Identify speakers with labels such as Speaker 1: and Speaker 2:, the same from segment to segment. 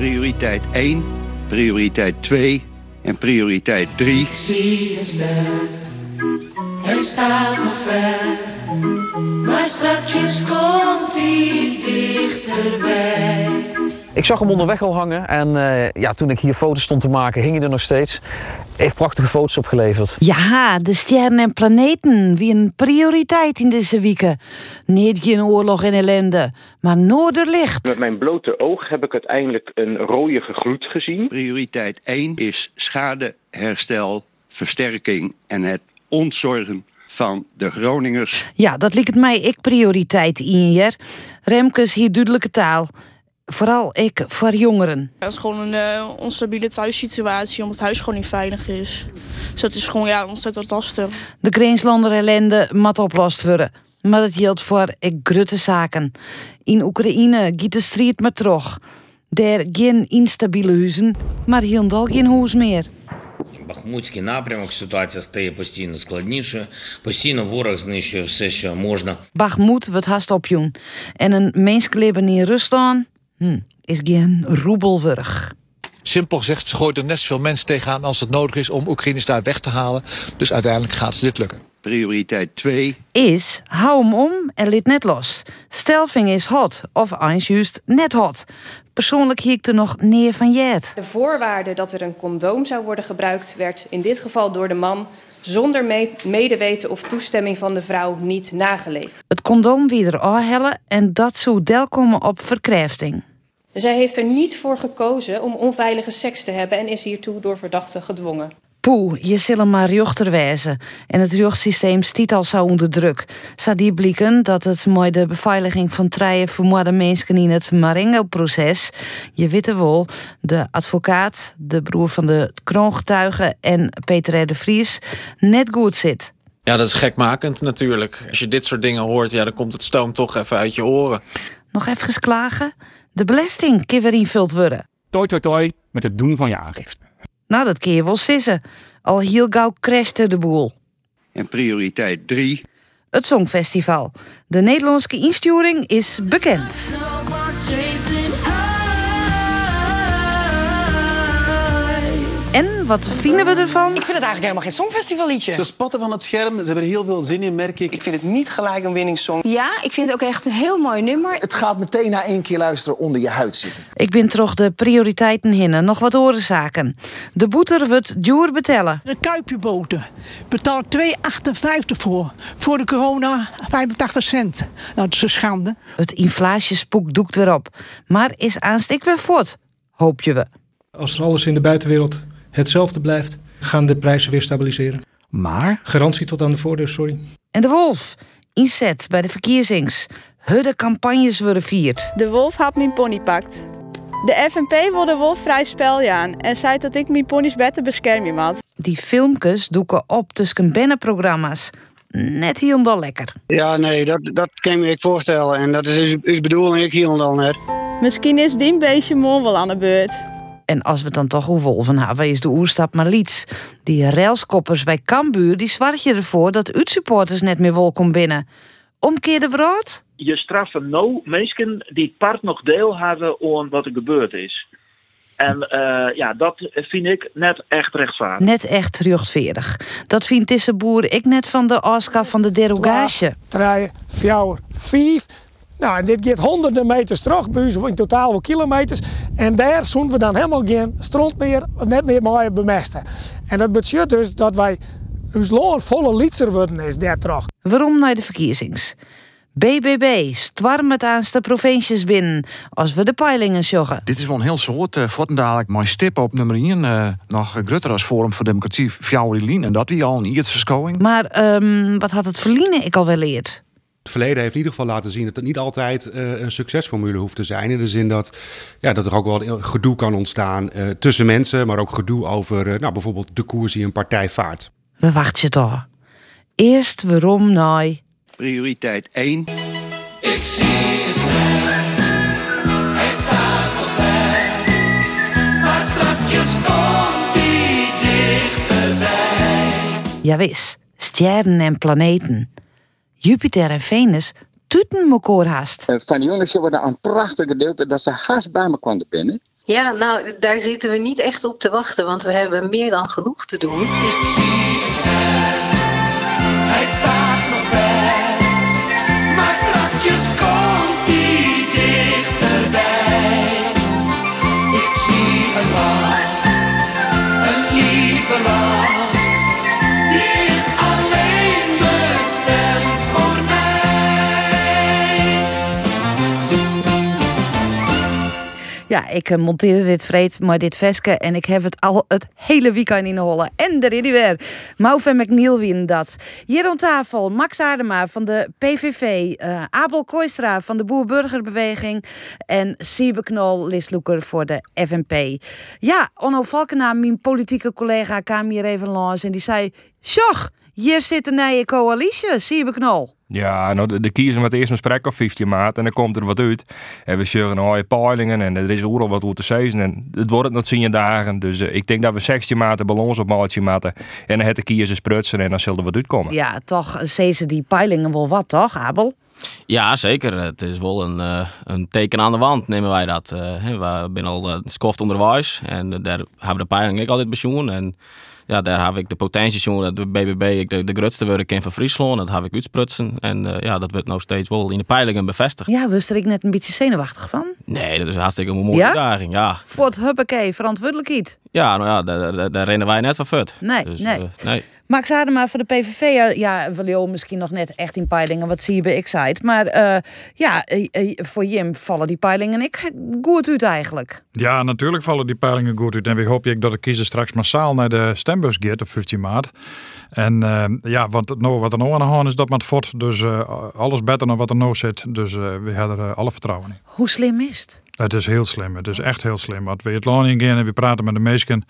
Speaker 1: Prioriteit 1, prioriteit 2 en prioriteit 3.
Speaker 2: Zie je ster, hij staat nog ver. Maar straks komt hij dichterbij.
Speaker 3: Ik zag hem onderweg al hangen en eh, ja, toen ik hier foto's stond te maken, hing hij er nog steeds. Heeft prachtige foto's opgeleverd.
Speaker 4: Ja, de sterren en planeten wie een prioriteit in deze weken. Niet geen oorlog en ellende, maar noorderlicht.
Speaker 5: Met mijn blote oog heb ik uiteindelijk een rode gloed gezien.
Speaker 1: Prioriteit 1 is schadeherstel, versterking en het ontzorgen van de Groningers.
Speaker 4: Ja, dat lijkt mij ik prioriteit in hier. Remkes hier duidelijke taal. Vooral ik voor jongeren.
Speaker 6: Het is gewoon een eh, onstabiele thuissituatie, omdat het huis gewoon niet veilig is. Dus het is gewoon ja, ontzettend lastig.
Speaker 4: De Grenslander ellende moet oplost worden. Maar dat geldt voor ik grutte zaken. In Oekraïne giet de strijd maar terug. Daar geen instabiele huizen, maar helemaal geen huis meer.
Speaker 7: Бахмутський напрямок ситуація стає постійно складніше. Постійно ворог знищує все, що можна.
Speaker 4: Bachmoed wordt haast opjoen. En een menselijk in Rusland hm, is geen roebelwurg.
Speaker 8: Simpel gezegd, ze gooit er net zoveel mensen tegenaan als het nodig is om Oekraïners daar weg te halen. Dus uiteindelijk gaat ze dit lukken.
Speaker 1: Prioriteit 2,
Speaker 4: Is, hou hem om en liet net los. Stelving is hot, of eens juist net hot. Persoonlijk hiek er nog neer van jet.
Speaker 9: De voorwaarde dat er een condoom zou worden gebruikt werd in dit geval door de man zonder me- medeweten of toestemming van de vrouw niet nageleefd.
Speaker 4: Het condoom weer aanhellen en dat zou del komen op verkrijfting.
Speaker 9: Zij heeft er niet voor gekozen om onveilige seks te hebben en is hiertoe door verdachten gedwongen.
Speaker 4: Poeh, je zullen maar jochter wijzen. En het jochtsysteem stiet al zo onder druk. Zou die blikken dat het mooi de beveiliging van treien vermoorde mensen in het Marengo-proces, je witte wel, de advocaat, de broer van de kroongetuige en Peter R. de Vries, net goed zit.
Speaker 10: Ja, dat is gekmakend natuurlijk. Als je dit soort dingen hoort, ja, dan komt het stoom toch even uit je oren.
Speaker 4: Nog even klagen? De belasting kan weer invuld worden.
Speaker 11: Toi toi toi met het doen van je aangifte.
Speaker 4: Nou, dat kun je wel sissen. Al heel gauw crashte de boel.
Speaker 1: en prioriteit 3,
Speaker 4: Het Songfestival. De Nederlandse insturing is bekend. En wat vinden we ervan?
Speaker 12: Ik vind het eigenlijk helemaal geen songfestivalliedje.
Speaker 13: Ze spatten van het scherm, ze hebben er heel veel zin in, merk ik.
Speaker 14: Ik vind het niet gelijk een winningssong.
Speaker 15: Ja, ik vind het ook echt een heel mooi nummer.
Speaker 16: Het gaat meteen na één keer luisteren onder je huid zitten.
Speaker 4: Ik ben toch de prioriteiten hinnen. Nog wat orenzaken. De boeter wordt duur betellen.
Speaker 17: De Kuipjeboten betaalt 2,58 voor. Voor de corona 85 cent. Nou, dat is een schande.
Speaker 4: Het inflatiespook doekt weer op. Maar is aanstik weer voort? Hoop je we.
Speaker 18: Als er alles in de buitenwereld hetzelfde blijft, gaan de prijzen weer stabiliseren.
Speaker 19: Maar?
Speaker 18: Garantie tot aan de voordeur, sorry.
Speaker 4: En de wolf. Inzet bij de verkiezings. Hudde campagnes worden vierd.
Speaker 20: De wolf had mijn pony pakt. De FNP wil de wolf vrij spel aan en zei dat ik mijn pony's beter beschermen had.
Speaker 4: Die filmpjes doeken op tussen bennenprogramma's. Net helemaal lekker.
Speaker 21: Ja, nee, dat, dat kan je me ik voorstellen. En dat is is, is bedoeling, ik helemaal net.
Speaker 20: Misschien is die beestje morgen wel aan de beurt.
Speaker 4: En als we het dan toch over wolven hebben, is de oerstap maar liets. Die railskoppers bij Cambuur, die zwart je ervoor dat uitsupporters net meer welkom binnen. Omkeerde brood?
Speaker 22: Je straffen nou mensen die part nog deel hebben aan wat er gebeurd is. En eh, ja, dat vind ik net echt rechtvaardig.
Speaker 4: Net echt rechtvaardig. Dat vindt Tisseboer ik net van de Oscar van de derogage.
Speaker 23: Drie, vier, vijf. Nou, en dit gaat honderden meters terug, in totaal wel kilometers. En daar zoen we dan helemaal geen stront meer, net meer mooi bemesten. En dat betekent dus dat wij ons loon volle litser worden is daar terug.
Speaker 4: Waarom naar de verkiezings? BBB stwarm het aan de provincies binnen als we de peilingen joggen.
Speaker 19: Dit is wel een heel soort. Uh, dadelijk mooi stip op nummer 1. Uh, nog Grutter als Forum voor Democratie, Fjouwerlien. En dat wie al een iets verschoning.
Speaker 4: Maar um, wat had het verliezen ik al wel leerd?
Speaker 24: Het verleden heeft in ieder geval laten zien dat het niet altijd uh, een succesformule hoeft te zijn. In de zin dat, ja, dat er ook wel gedoe kan ontstaan uh, tussen mensen, maar ook gedoe over uh, nou, bijvoorbeeld de koers die een partij vaart.
Speaker 4: We wachten je toch. Eerst waarom nou?
Speaker 1: Prioriteit 1.
Speaker 2: Ik zie het hij staat nog. Maar strakjes komt hij dichterbij.
Speaker 4: Ja wis, sterren en planeten. Jupiter en Venus tuten mekaar haast.
Speaker 25: Eh, van de jongens hebben een prachtig gedeelte dat ze haast bij me konden binnen.
Speaker 26: Ja, nou, daar zitten we niet echt op te wachten, want we hebben meer dan genoeg te doen.
Speaker 2: Hij staat
Speaker 4: Ja, ik eh, monteerde dit vreed, maar dit veske en ik heb het al het hele weekend in de holle. En daar is hij weer. McNeil wien dat. Hier aan tafel Max Adema van de PVV, eh, Abel Kooistra van de Boer-Burgerbeweging en Siebe Knol, Lisloeker voor de FNP. Ja, Onno Valkenaar, mijn politieke collega, kwam hier even langs en die zei... Sjoch, hier zit een nieuwe coalitie, Siebe Knol.
Speaker 27: Ja, nou, de, de kiezen met eerst een gesprek op 15 maart en dan komt er wat uit. En we zeggen nou, peilingen en er is overal wat over te zeggen. En het wordt het nog 10 dagen. Dus eh, ik denk dat we 16 maart ballons op maatje maken. En dan het de kiezen sprutsen en dan zal er wat uitkomen.
Speaker 4: Ja, toch ze die peilingen wel wat, toch, Abel?
Speaker 28: Ja, zeker. Het is wel een, eh, een teken aan de wand, nemen wij dat. Eh, hè, we zijn al uh, skoft onderwijs en daar hebben de peiling ik altijd bezoen. En ja, daar heb ik de potentie zien dat de BBB ik de, de grootste worden kan van Friesland. Dat heb ik uitsprutsen. En ja, dat wordt nog steeds wel in de peilingen bevestigd.
Speaker 4: Ja, was er ik net een beetje zenuwachtig van?
Speaker 28: Nee, dat is hartstikke een mooie
Speaker 4: Ja?
Speaker 28: uitdaging. Ja.
Speaker 4: Voor het huppakee, verantwoordelijkheid.
Speaker 28: ja, nou ja, daar, daar, daar rennen wij net van fut.
Speaker 4: Nee,
Speaker 28: Dus,
Speaker 4: nee.
Speaker 28: eh, nee.
Speaker 4: Max Adema voor de PVV, eh, ja, wil je misschien nog net echt in peilingen, wat zie je bij Excite. Maar eh, ja, eh, voor Jim vallen die peilingen ik goed uit eigenlijk.
Speaker 29: Ja, natuurlijk vallen die peilingen goed uit. En we hopen ik dat de kiezer straks massaal naar de stembus gaat op 15 maart. En ja, want nou, wat er nou aan de hand is, dat met fort. Dus alles beter dan wat er nou zit. Dus we hebben er alle vertrouwen in.
Speaker 4: Hoe slim is het?
Speaker 29: Het is heel slim. Het is echt heel slim. Want we het land ingaan en we praten met de meesten.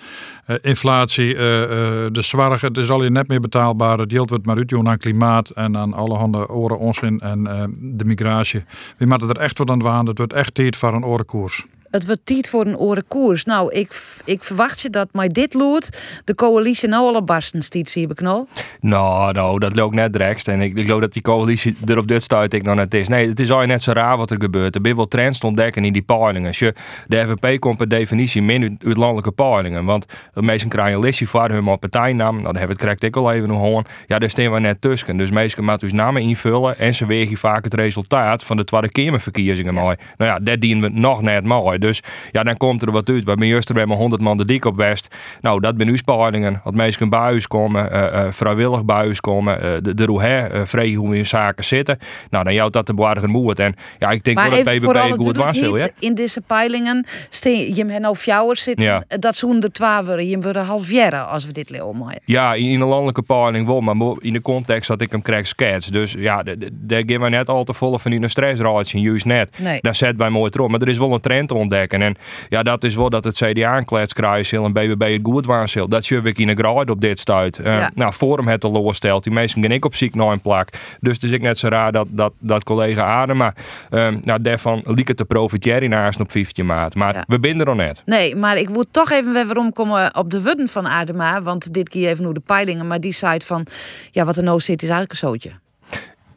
Speaker 29: Eh, inflatie, eh, eh, de zorg, het is al je net meer betaalbaar. Het geld wordt maar uitjoen aan klimaat en aan alle handen oren onzin en de migratie. We moeten er echt wat aan waan. Het wordt echt tijd voor een orenkoers.
Speaker 4: Het wordt tijd voor een orenkoers. Nou, ik, ik verwacht je dat maar dit loert de coalitie nou al op barsten stiet, zie je knol.
Speaker 27: Nou, nou, dat loopt net direct. En ik, ik geloof dat die coalitie er op dit stuit ik nog net is. Nee, het is al net zo raar wat er gebeurt. Er zijn wel trends te ontdekken in die peilingen. Je, de FNP komt per definitie min uit, landelijke peilingen. Want de meesten krijgen een listie voor hun partijnaam. Nou, daar hebben we het ik al even nog horen. Ja, daar staan we net tussen. Dus meesten moeten dus namen invullen. En ze wegen vaak het resultaat van de Tweede Kamerverkiezingen mooi. Nou ja, dat dienen we nog net mooi. Dus ja, dan komt er wat uit. Bij mij juist er maar 100 man de dik op West. Nou, dat ben uw peilingen. Dat meesten bij huis komen. eh, vrijwillig bij huis komen. eh, de de roe hè, eh, vregen hoe we in zaken zitten. Nou, dan jouwt dat de bewaardigen moed. En ja, ik denk
Speaker 4: Maar
Speaker 27: dat
Speaker 4: alle
Speaker 27: BBB goed was.
Speaker 4: In deze peilingen, steen, je hebt nou fjouwers zitten,
Speaker 27: Ja.
Speaker 4: dat ze onder twaalf. Je wordt half jaren als we dit leeuwen.
Speaker 27: Ja, in in een landelijke peiling wel, maar in de context dat ik hem krijg skets. Dus ja, daar gaan we net al te volle van in een stressraadje, juist net.
Speaker 4: Nee.
Speaker 27: Daar zet wij mooi erop. Maar er is wel een trend te ontdekken. En ja, dat is wel dat het CDA een klets krijgt en BBB het goed waanzil. Dat zie ik in een graad op dit stuit.
Speaker 4: Ja.
Speaker 27: Nou, Forum het al losstelt. Die mensen gaan ik op ziek naar een plak. Dus het is ik net zo raar dat, dat, dat collega Adema, eh, nou, daarvan liek het te profiteren naast op 15 maart. Maar we binden er nog net.
Speaker 4: Nee, maar ik moet toch even weer omkomen op de wudden van Adema. Want dit keer even nu de peilingen. Maar die zei van, ja, wat er nou zit is eigenlijk een zootje.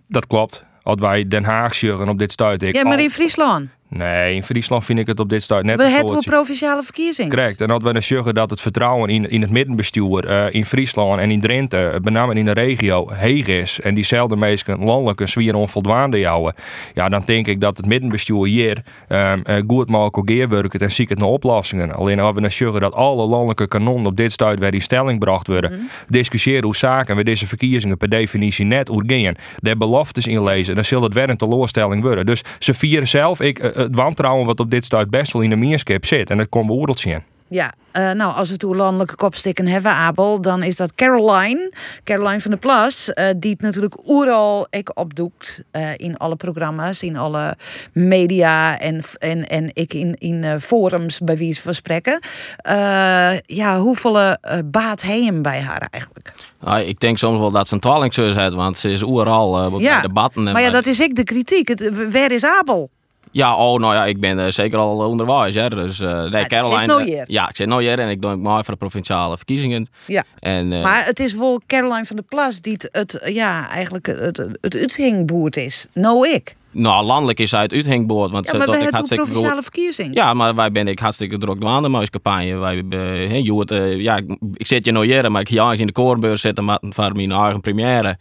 Speaker 27: Dat klopt. Als wij Den Haag zeggen op dit stuit. Ik
Speaker 4: Ja, maar in Friesland.
Speaker 27: Nee, in Friesland vind ik het op dit stuit net
Speaker 4: We hebben provinciale verkiezing.
Speaker 27: Correct. En dat we dan zeggen dat het vertrouwen in, in het middenbestuur eh, in Friesland en in Drenthe, eh, met name in de regio, heeg is. En diezelfde mensen landelijk een zwier onvoldoende jouwen. Ja, dan denk ik dat het middenbestuur hier ehm, eh, goed mogelijk geerwerkt en ziek het naar oplossingen. Alleen als we dan zeggen dat alle landelijke kanonnen op dit stuit weer in stelling gebracht worden,
Speaker 4: Mhm.
Speaker 27: discussiëren hoe zaken we deze verkiezingen per definitie net hoe gaan, de beloftes inlezen, dan zal het weer een teleurstelling worden. Dus ze vieren zelf ik, het wantrouwen wat op dit stuit best wel in de meerskip zit. En dat komt beoordeeld zien.
Speaker 4: Ja, eh, nou, als we toe landelijke kopstikken hebben, Abel, dan is dat Caroline. Caroline van der Plas, eh, die het natuurlijk overal ik opdoekt eh, in alle programma's, in alle media en, en, en ik in, in eh, forums bij wie ze van spreken. Eh, ja, hoeveel eh, baat hij hem bij haar eigenlijk?
Speaker 28: Nou, ik denk soms wel dat ze een tweelingzus heeft, want ze is overal eh, bij
Speaker 4: Ja,
Speaker 28: debatten. En
Speaker 4: maar ja,
Speaker 28: bij-
Speaker 4: dat is ik de kritiek. Het, waar is Abel?
Speaker 28: Ja, oh, nou ja, ik ben eh, zeker al onderwijs. Hè. Dus, eh nee, Caroline,
Speaker 4: nog
Speaker 28: eh,
Speaker 4: hier.
Speaker 28: ja, ik zit hier en ik doe maar voor de provinciale verkiezingen.
Speaker 4: Ja.
Speaker 28: En,
Speaker 4: Maar het is wel Caroline van der Plas die het, het ja, eigenlijk het, het, het uithingboerd is. No ik.
Speaker 28: Nou, landelijk is uit Uithingboord. Want
Speaker 4: Ja, maar
Speaker 28: dat ik
Speaker 4: hebben
Speaker 28: hartstikke
Speaker 4: provinciale verkiezing.
Speaker 28: Ja, maar wij ben ik hartstikke druk de muiscampagne. Wij, eh, hè, Joert, eh, ja, ik, ik zit je nou hier, maar ik ga in de korenbeurs zitten met, voor mijn eigen première.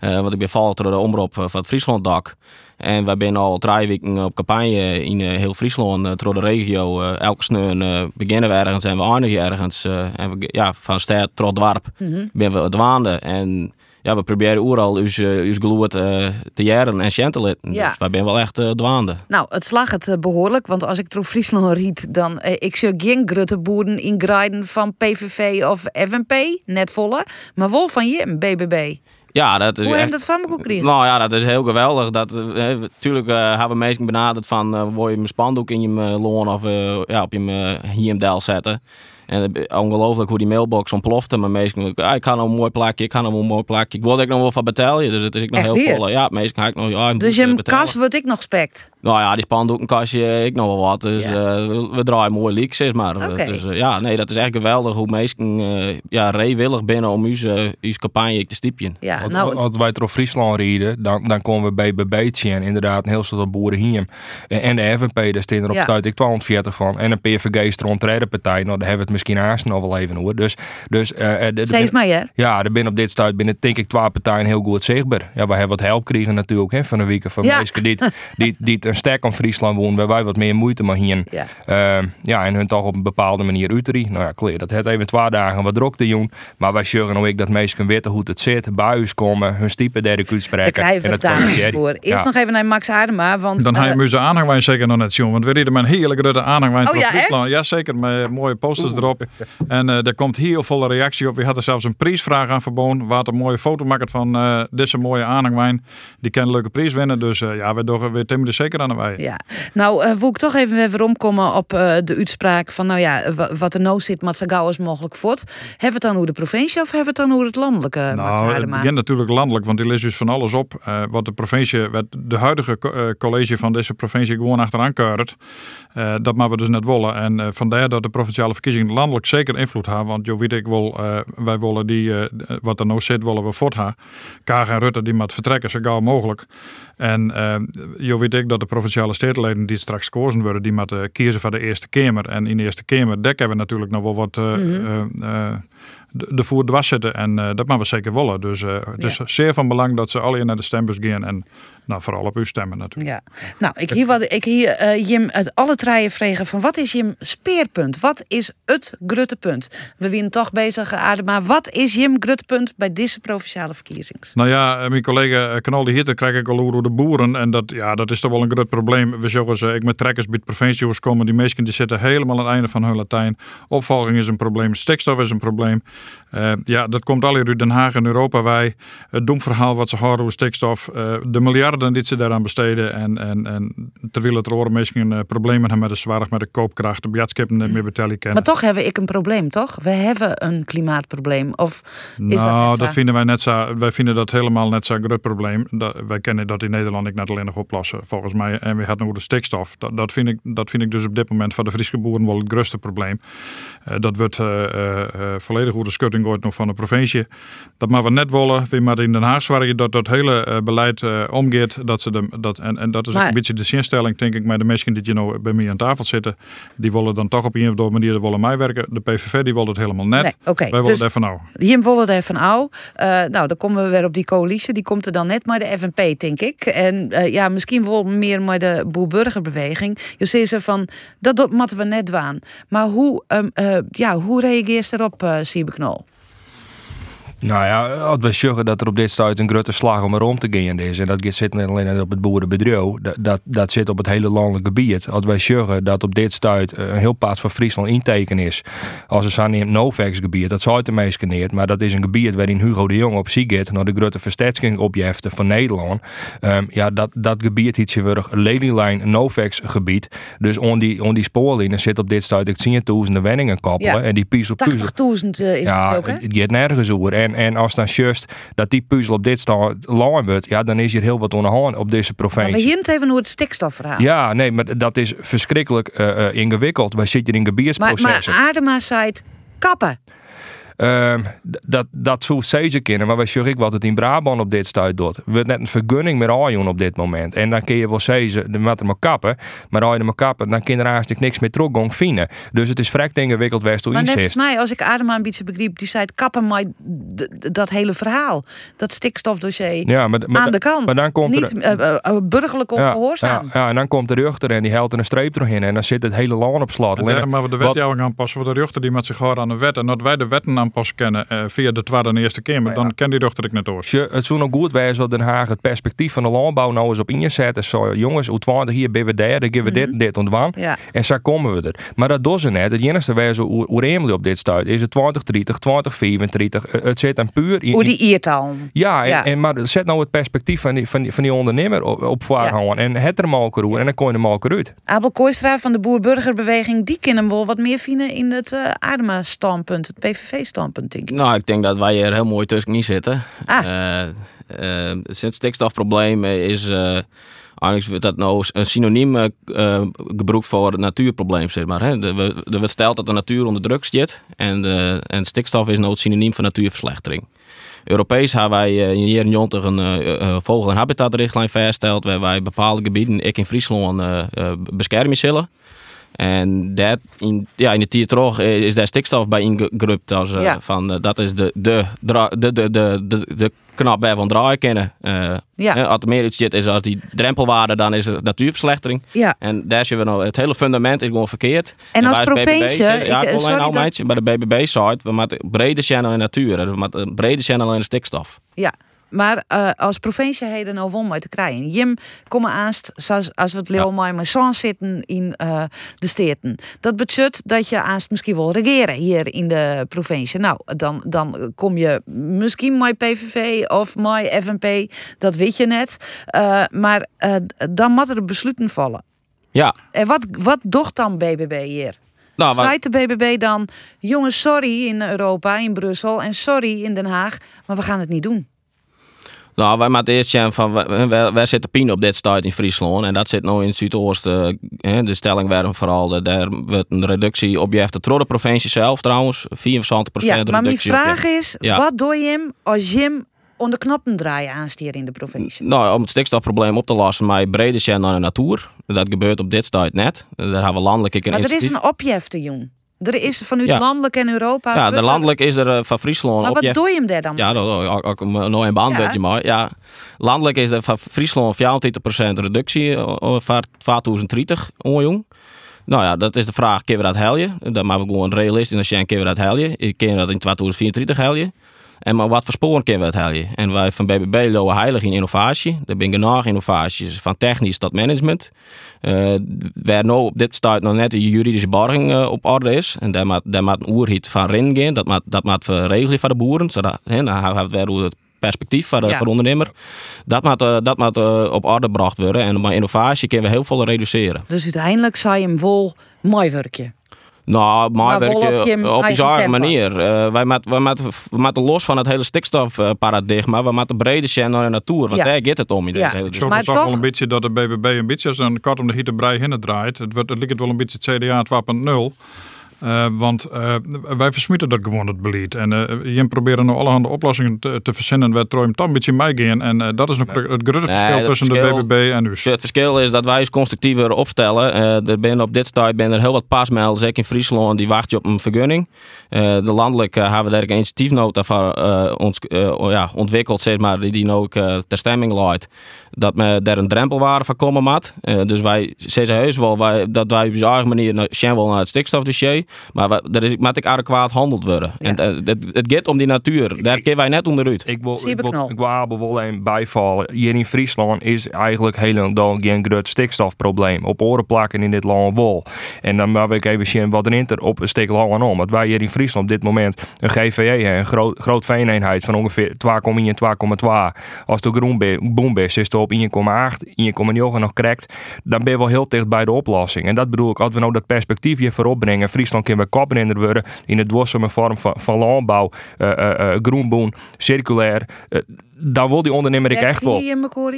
Speaker 28: Eh, want ik ben door de omroep eh, van het Frieslanddak. En wij zijn al drie weken op campagne in eh, heel Friesland, uh, door de regio. Eh, elke sneun eh, beginnen we ergens en we eindigen ergens. eh, en we, ja, van stad tot dorp
Speaker 4: Mhm.
Speaker 28: ben we dwaande. En ja, we proberen overal ons, uh, ons gloed eh, te jaren en chantelen.
Speaker 4: Ja.
Speaker 28: Dus wij zijn wel echt eh dwaande.
Speaker 4: Nou, het slag het eh, behoorlijk, want als ik door Friesland riet, dan eh, ik zie geen grutte boeren in Grijden van PVV of FNP, net volle, maar wel van Jim, BBB.
Speaker 28: Ja, dat is
Speaker 4: Hoe
Speaker 28: echt...
Speaker 4: je dat van me gekregen?
Speaker 28: Nou ja, dat is heel geweldig. Dat, eh, natuurlijk eh, hebben mensen benaderd van eh wil je mijn spandoek in je eh, loon of eh, ja, op je uh, HMDL zetten. En ongelooflijk hoe die mailbox ontplofte. Maar meestal, ah, ik ga nou een mooi plakje, ik ga nou een mooi plakje. Ik wilde ik nog wel van betalen, dus het is ik nog
Speaker 4: Echt
Speaker 28: heel
Speaker 4: weer?
Speaker 28: vol. Ja, meestal ga ik nog, ja, ik
Speaker 4: Dus
Speaker 28: moet,
Speaker 4: je
Speaker 28: eh,
Speaker 4: kas wordt ik nog spekt.
Speaker 28: Nou ja, die spandoeken kastje ik nog wel wat. Dus eh, we, we draaien mooi leaks, zeg maar. Dus eh, ja, nee, dat is echt geweldig hoe mensen eh ja, reewillig binnen om uw, uh, uw campagne te stiepjen.
Speaker 4: Ja,
Speaker 27: Als,
Speaker 4: nou,
Speaker 27: als wij door Friesland rijden, dan, dan komen we bij BB'tje en inderdaad een heel soort boeren hier. En, en de FNP, daar staan er op
Speaker 4: Ja.
Speaker 27: stuit ik 240 van. En een PVG stront partij, nou daar hebben we het misschien haast nog wel even over. Dus, dus, eh, eh, de- de-
Speaker 4: Steeds mij, hè?
Speaker 27: Ja, er binnen op dit stuit binnen denk ik twee partijen heel goed zichtbaar. Ja, wij hebben wat help kregen natuurlijk hè, van de week van
Speaker 4: Ja.
Speaker 27: mensen die, die, die een sterk aan Friesland wonen, waar wij wat meer moeite maar hier.
Speaker 4: Ja.
Speaker 27: Ehm, ja, en hun toch op een bepaalde manier uiteri. Nou ja, kleer, dat het even twee dagen wat druk te doen. Maar wij zorgen ook dat mensen weten hoe het zit, ons komen, hun stiepen derde
Speaker 4: Ik
Speaker 27: uitspreken.
Speaker 4: krijg
Speaker 27: En
Speaker 4: het
Speaker 27: dat
Speaker 4: daar voor. Eerst
Speaker 27: Ja.
Speaker 4: nog even naar Max Adema, want...
Speaker 29: Dan
Speaker 4: eh,
Speaker 29: ga je muze aanhangwijn zeker nog net zien. Want we reden met een hele grote aanhangwijn
Speaker 4: Oh
Speaker 29: van
Speaker 4: ja,
Speaker 29: Friesland. Ja, zeker. Met mooie posters erop. En eh er komt heel volle reactie op. We hadden zelfs een prijsvraag aan verbonden. Waar een mooie foto maakt van eh, deze mooie aanhangwijn. Die kan een leuke prijs winnen. Dus eh, ja, we, doen- we timmen er zeker aan de wij.
Speaker 4: Ja, nou uh, wil ik toch even weer omkomen op de uitspraak van nou ja, wa- wat er nou zit, maar gauw als mogelijk voort. Hebben we het dan hoe de provincie of hebben we het dan hoe het landelijke?
Speaker 29: Nou, het begint natuurlijk landelijk, want die leest dus van alles op. wat de provincie, wat de huidige co- college van deze provincie gewoon achteraan keurt. Dat maar we dus net willen. En vandaar dat de provinciale verkiezingen landelijk zeker invloed hebben. Want jo weet ik wel, eh, wij willen die, eh, wat er nou zit, willen we voortgaan. Kaag en Rutte die moet vertrekken zo gauw mogelijk. En eh jo weet ik dat de provinciale stedenleden die straks gekozen worden, die moeten kiezen voor de Eerste Kamer. En in de Eerste Kamer dekken we natuurlijk nog wel wat
Speaker 4: Mhm.
Speaker 29: de, voer dwars zitten. En dat maar we zeker willen. Dus eh, het is zeer van belang dat ze alle naar de stembus gaan. En nou, vooral op u stemmen natuurlijk.
Speaker 4: Ja, nou, ik hier, wat, ik hier eh, Jim het alle treien vregen van wat is Jim speerpunt? Wat is het gruttepunt? We zijn toch bezig, Adema. Wat is Jim gruttepunt bij deze provinciale verkiezingen?
Speaker 29: Nou ja, eh, mijn collega eh, Knol die hitte krijg ik al over de boeren. En dat, ja, dat is toch wel een groot probleem. We zeggen ze, ik met trekkers bij het provinciehuis komen. Die mensen die zitten helemaal aan het einde van hun Latijn. Opvolging is een probleem. Stikstof is een probleem. Eh, ja, dat komt al hier uit Den Haag en Europa. Wij, het domverhaal wat ze houden over stikstof. eh, de miljarden die ze daaraan besteden. En, en, en terwijl het er horen mensen eh, problemen hebben met de zwaar, met de koopkracht. De biatskippen net meer betalen kennen.
Speaker 4: Maar toch hebben ik een probleem, toch? We hebben een klimaatprobleem. Of is
Speaker 29: nou,
Speaker 4: dat zo?
Speaker 29: vinden wij net zo. Wij vinden dat helemaal net zo'n groot probleem. Dat, wij kennen dat in Nederland ik net alleen nog oplossen, volgens mij. En we hadden over de stikstof. Dat, dat, vind ik, dat vind ik dus op dit moment voor de Friese boeren wel het grootste probleem. Dat wordt volledig over de schutting gooit nog van de provincie. Dat maar we net willen. We maar in Den Haag zorgen dat dat hele eh, beleid eh, omgeet. Dat ze de, dat, en, en dat is ook
Speaker 4: Maar-
Speaker 29: een beetje de zinstelling, denk ik, met de mensen die hier nou bij mij aan tafel zitten. Die willen dan toch op een of andere manier willen mij werken. De PVV die wil het helemaal net.
Speaker 4: Nee,
Speaker 29: Wij willen
Speaker 4: dus-
Speaker 29: het even nou.
Speaker 4: Jim Wolle daar van. Eh, nou, dan komen we weer op die coalitie. Die komt er dan net maar de FNP, denk ik. En eh, ja, misschien wel meer maar de boerburgerbeweging. Je ziet ze van, dat, dat moeten we net doen. Maar hoe, eh, ja, hoe reageert je erop, eh Siebe Knol?
Speaker 27: Nou ja, als we zeggen dat er op dit stuit een grote slag om erom te gaan is. En dat zit niet alleen op het boerenbedrijf. Dat, dat, dat zit op het hele landelijke gebied. Als wij zeggen dat op dit stuit een heel paard van Friesland inteken is. Als een zijn in het Novex gebied. Dat zou het de meest niet. Maar dat is een gebied waarin Hugo de Jong op zich gaat. Naar de grote versterking opjefte van Nederland. Ehm, ja, dat, dat gebied weer een Ladylijn Novex gebied. Dus on die, on die spoorlijnen zit op dit stuit ik zie duizenden wenningen koppelen.
Speaker 4: Ja.
Speaker 27: En die puzzel puzzel.
Speaker 4: 80.000 eh, is
Speaker 27: Ja,
Speaker 4: het ook, hè?
Speaker 27: het gaat nergens over. En, en als dan just dat die puzzel op dit staan lang wordt, ja, dan is hier heel wat aan de hand op deze
Speaker 4: Maar we
Speaker 27: provincie.
Speaker 4: hint even hoe het stikstofverhaal.
Speaker 27: Ja, nee, maar dat is verschrikkelijk eh, ingewikkeld. Wij zitten in
Speaker 4: maar,
Speaker 27: gebiedsprocessen.
Speaker 4: maar Adema zei kappen.
Speaker 27: Ehm, dat, dat zou zeker kunnen, maar wij zeggen ik wat het in Brabant op dit stuit doet. We hebben net een vergunning meer aanjoen op dit moment. En dan kun je wel zeggen, de moet er maar kappen. Maar als je er maar kappen, dan kun je er eigenlijk niks meer terug vinden. Dus het is vrij ingewikkeld wees toe
Speaker 4: Maar net als mij, als ik Adema een beetje begreep, die zei het kappen maar dat hele verhaal. Dat stikstofdossier
Speaker 27: Ja, maar, maar,
Speaker 4: aan de kant.
Speaker 27: Maar dan komt
Speaker 4: Niet
Speaker 27: er,
Speaker 4: eh, eh, burgerlijk
Speaker 27: ja,
Speaker 4: ongehoorzaam.
Speaker 27: ja, ja, en dan komt de rechter en die helpt er een streep doorheen. En dan zit het hele land op slot.
Speaker 29: En daarom maar we de wetgeving aanpassen voor de rechter die met zich houden aan de wet. En dat wij de wetten aanpassen kennen eh, via de Tweede en Eerste Kamer, dan ken die rechter ik net oors.
Speaker 27: Je, het zou nog goed wezen dat Den Haag het perspectief van de landbouw nou eens op inzet. En zo, jongens, hoe 20 hier ben we daar, dan geven we dit en dit ontwaan.
Speaker 4: Ja.
Speaker 27: En zo komen we er. Maar dat doen ze net. Het enige wezen hoe, hoe Emily op dit stuit is het 2030, 2034. Eh, Het zit dan puur in.
Speaker 4: Hoe die iertaal.
Speaker 27: Ja, en,
Speaker 4: Ja.
Speaker 27: en maar zet nou het perspectief van die, van die, van die ondernemer op, op. En het er malker hoe en dan kon je er malker uit.
Speaker 4: Abel Kooistra van de Boer-Burgerbeweging, die kennen wel wat meer vinden in het eh Adema-standpunt, het PVV-standpunt, denk ik.
Speaker 28: Nou, ik denk dat wij hier heel mooi tussen niet zitten.
Speaker 4: Ah.
Speaker 28: Eh, eh, het stikstofprobleem is. eh, Eigenlijk wordt dat nou een synoniem eh, eh, gebruikt voor het natuurprobleem, zeg maar. Hè. Er er wordt stelt dat de natuur onder druk zit en, de, en stikstof is nou het synoniem voor natuurverslechtering. Europees hebben wij eh, in de jaren 90 een eh, eh, vogel- en habitatrichtlijn vastgesteld waar wij bepaalde gebieden, ik in Friesland, eh, eh, beschermen zullen. En dat in, ja, in de tier terug eh, is daar stikstof bij ingegrupt. Als, eh,
Speaker 4: Ja.
Speaker 28: van, eh, dat is de, de, de, de, de, de, de knap bij van draaien kennen.
Speaker 4: Ja.
Speaker 28: hè, als er meer iets zit, is als die drempelwaarde, dan is het natuurverslechtering.
Speaker 4: Ja.
Speaker 28: En daar zien we nou, het hele fundament is gewoon verkeerd.
Speaker 4: En als provincie,
Speaker 28: ja, ik
Speaker 4: sorry
Speaker 28: al
Speaker 4: dat-
Speaker 28: bij de BBB-site, we moeten brede channel in natuur. Dus we moeten een brede channel in de stikstof.
Speaker 4: Ja, maar eh, als provincie heden nou mooi te krijgen. Jim, kom aanst, als we het Leo mooi zon zitten in eh, de steden. Dat betekent dat je aanst misschien wel regeren hier in de provincie. Nou, dan, dan kom je misschien met PVV of met FNP, dat weet je net. Eh, maar dan moeten er besluiten vallen.
Speaker 28: Ja,
Speaker 4: En wat, wat docht dan BBB hier?
Speaker 28: Nou,
Speaker 4: Zei de BBB dan, jongens, sorry in Europa, in Brussel en sorry in Den Haag, maar we gaan het niet doen.
Speaker 28: Nou, wij moeten eerst zeggen van wij, wij, wij zitten pien op dit start in Friesland en dat zit nou in het zuidoosten. eh, De stelling werden vooral de, daar wordt een reductie op je heeft de provincie zelf trouwens 74%
Speaker 4: Ja, maar mijn vraag is,
Speaker 28: Ja.
Speaker 4: wat doe je hem als Jim onder knoppen draaien aanstier in de provincie?
Speaker 28: Nou, om het stikstofprobleem op te lossen, maar brede zijn naar de natuur. Dat gebeurt op dit start net. Daar hebben we landelijk een
Speaker 4: Maar er is een opjef te doen. Er is vanuit
Speaker 28: Ja.
Speaker 4: landelijk en Europa.
Speaker 28: Ja, de landelijk is er eh, van Friesland
Speaker 4: Maar
Speaker 28: op
Speaker 4: wat
Speaker 28: je-
Speaker 4: doe je hem daar dan?
Speaker 28: Ja, dat ook, ook een- nog een baanbudget maar. Ja, landelijk is er van Friesland 24% reductie eh, eh, voor 2030 onjong. Nou ja, dat is de vraag, kunnen we dat helden? Dan maar we gewoon realistisch zijn, kunnen we dat helden? Kunnen we dat in 2024 helden? En maar wat voor sporen kunnen we dat helden? En wij van BBB lopen heilig in innovatie. Er zijn genoeg innovaties, van technisch tot management. Eh waar nou op dit start nog net de juridische borging eh, op orde is. En daar moet, daar moet een oerhiet van erin gaan. Dat moet, dat moet voor de boeren. Zodat, hè, dan hebben we het weer het perspectief voor de,
Speaker 4: Ja.
Speaker 28: voor de ondernemer. Dat moet, eh, dat moet op orde gebracht worden. En met innovatie kunnen we heel veel reduceren.
Speaker 4: Dus uiteindelijk zou je hem wel mooi werkje.
Speaker 28: Nou, maar,
Speaker 4: Maar
Speaker 28: werken
Speaker 4: op je
Speaker 28: op
Speaker 4: tempo.
Speaker 28: manier. Eh, wij moeten wij moeten los van het hele stikstofparadigma. We moeten breder zijn naar de natuur. Want
Speaker 4: Ja.
Speaker 28: daar gaat het om. In
Speaker 4: Ja.
Speaker 28: dit hele
Speaker 29: Ik
Speaker 28: discussie.
Speaker 29: zou toch wel een beetje dat de BBB een beetje als een kat om de hitte brei heen draait. Het, wordt, het lijkt wel een beetje het CDA 2.0. Eh, want eh, wij versmieten dat gewoon het beleid. En eh je proberen nou allerhande oplossingen te, te verzinnen. Waar toch een beetje meegaan. En eh, dat is nog het grote verschil tussen
Speaker 28: verschil-
Speaker 29: de BBB en u.
Speaker 28: Het verschil is dat wij eens constructiever opstellen. Er ben op dit start ben er heel wat pasmelders, zeker in Friesland, die wachten op een vergunning. De landelijk hebben we daar een initiatiefnota voor ons, ja, ontwikkeld, zeg maar, die, die nou ook ter stemming leidt. Dat me daar een drempelwaarde van komen. Eh, dus wij zeggen heus wel wij, dat wij op onze eigen manier naar, wel naar het stikstofdossier. Maar wij, er is, moet ik adequaat handeld worden. En eh, het, het gaat om die natuur. Daar kunnen wij net onderuit.
Speaker 27: Ik wil, ik wil, ik een bijvallen. Hier in Friesland is eigenlijk helemaal geen groot stikstofprobleem. Op oren plakken in dit land wel. En dan wil ik even zien wat er er op een stuk lang om. Want wij hier in Friesland op dit moment een GVE hebben, een groot, groot veeneenheid van ongeveer 2,1, 2,2. Als de groen be- boom is, is het op 1,8, 1,9 nog correct. Dan ben je wel heel dicht bij de oplossing. En dat bedoel ik, als we nou dat perspectief hier voorop brengen. Friesland Friesland kunnen we koprenner worden in het duurzame vorm van, van landbouw, uh, uh, groenboen, circulair. Daar wil die ondernemer ik echt wel.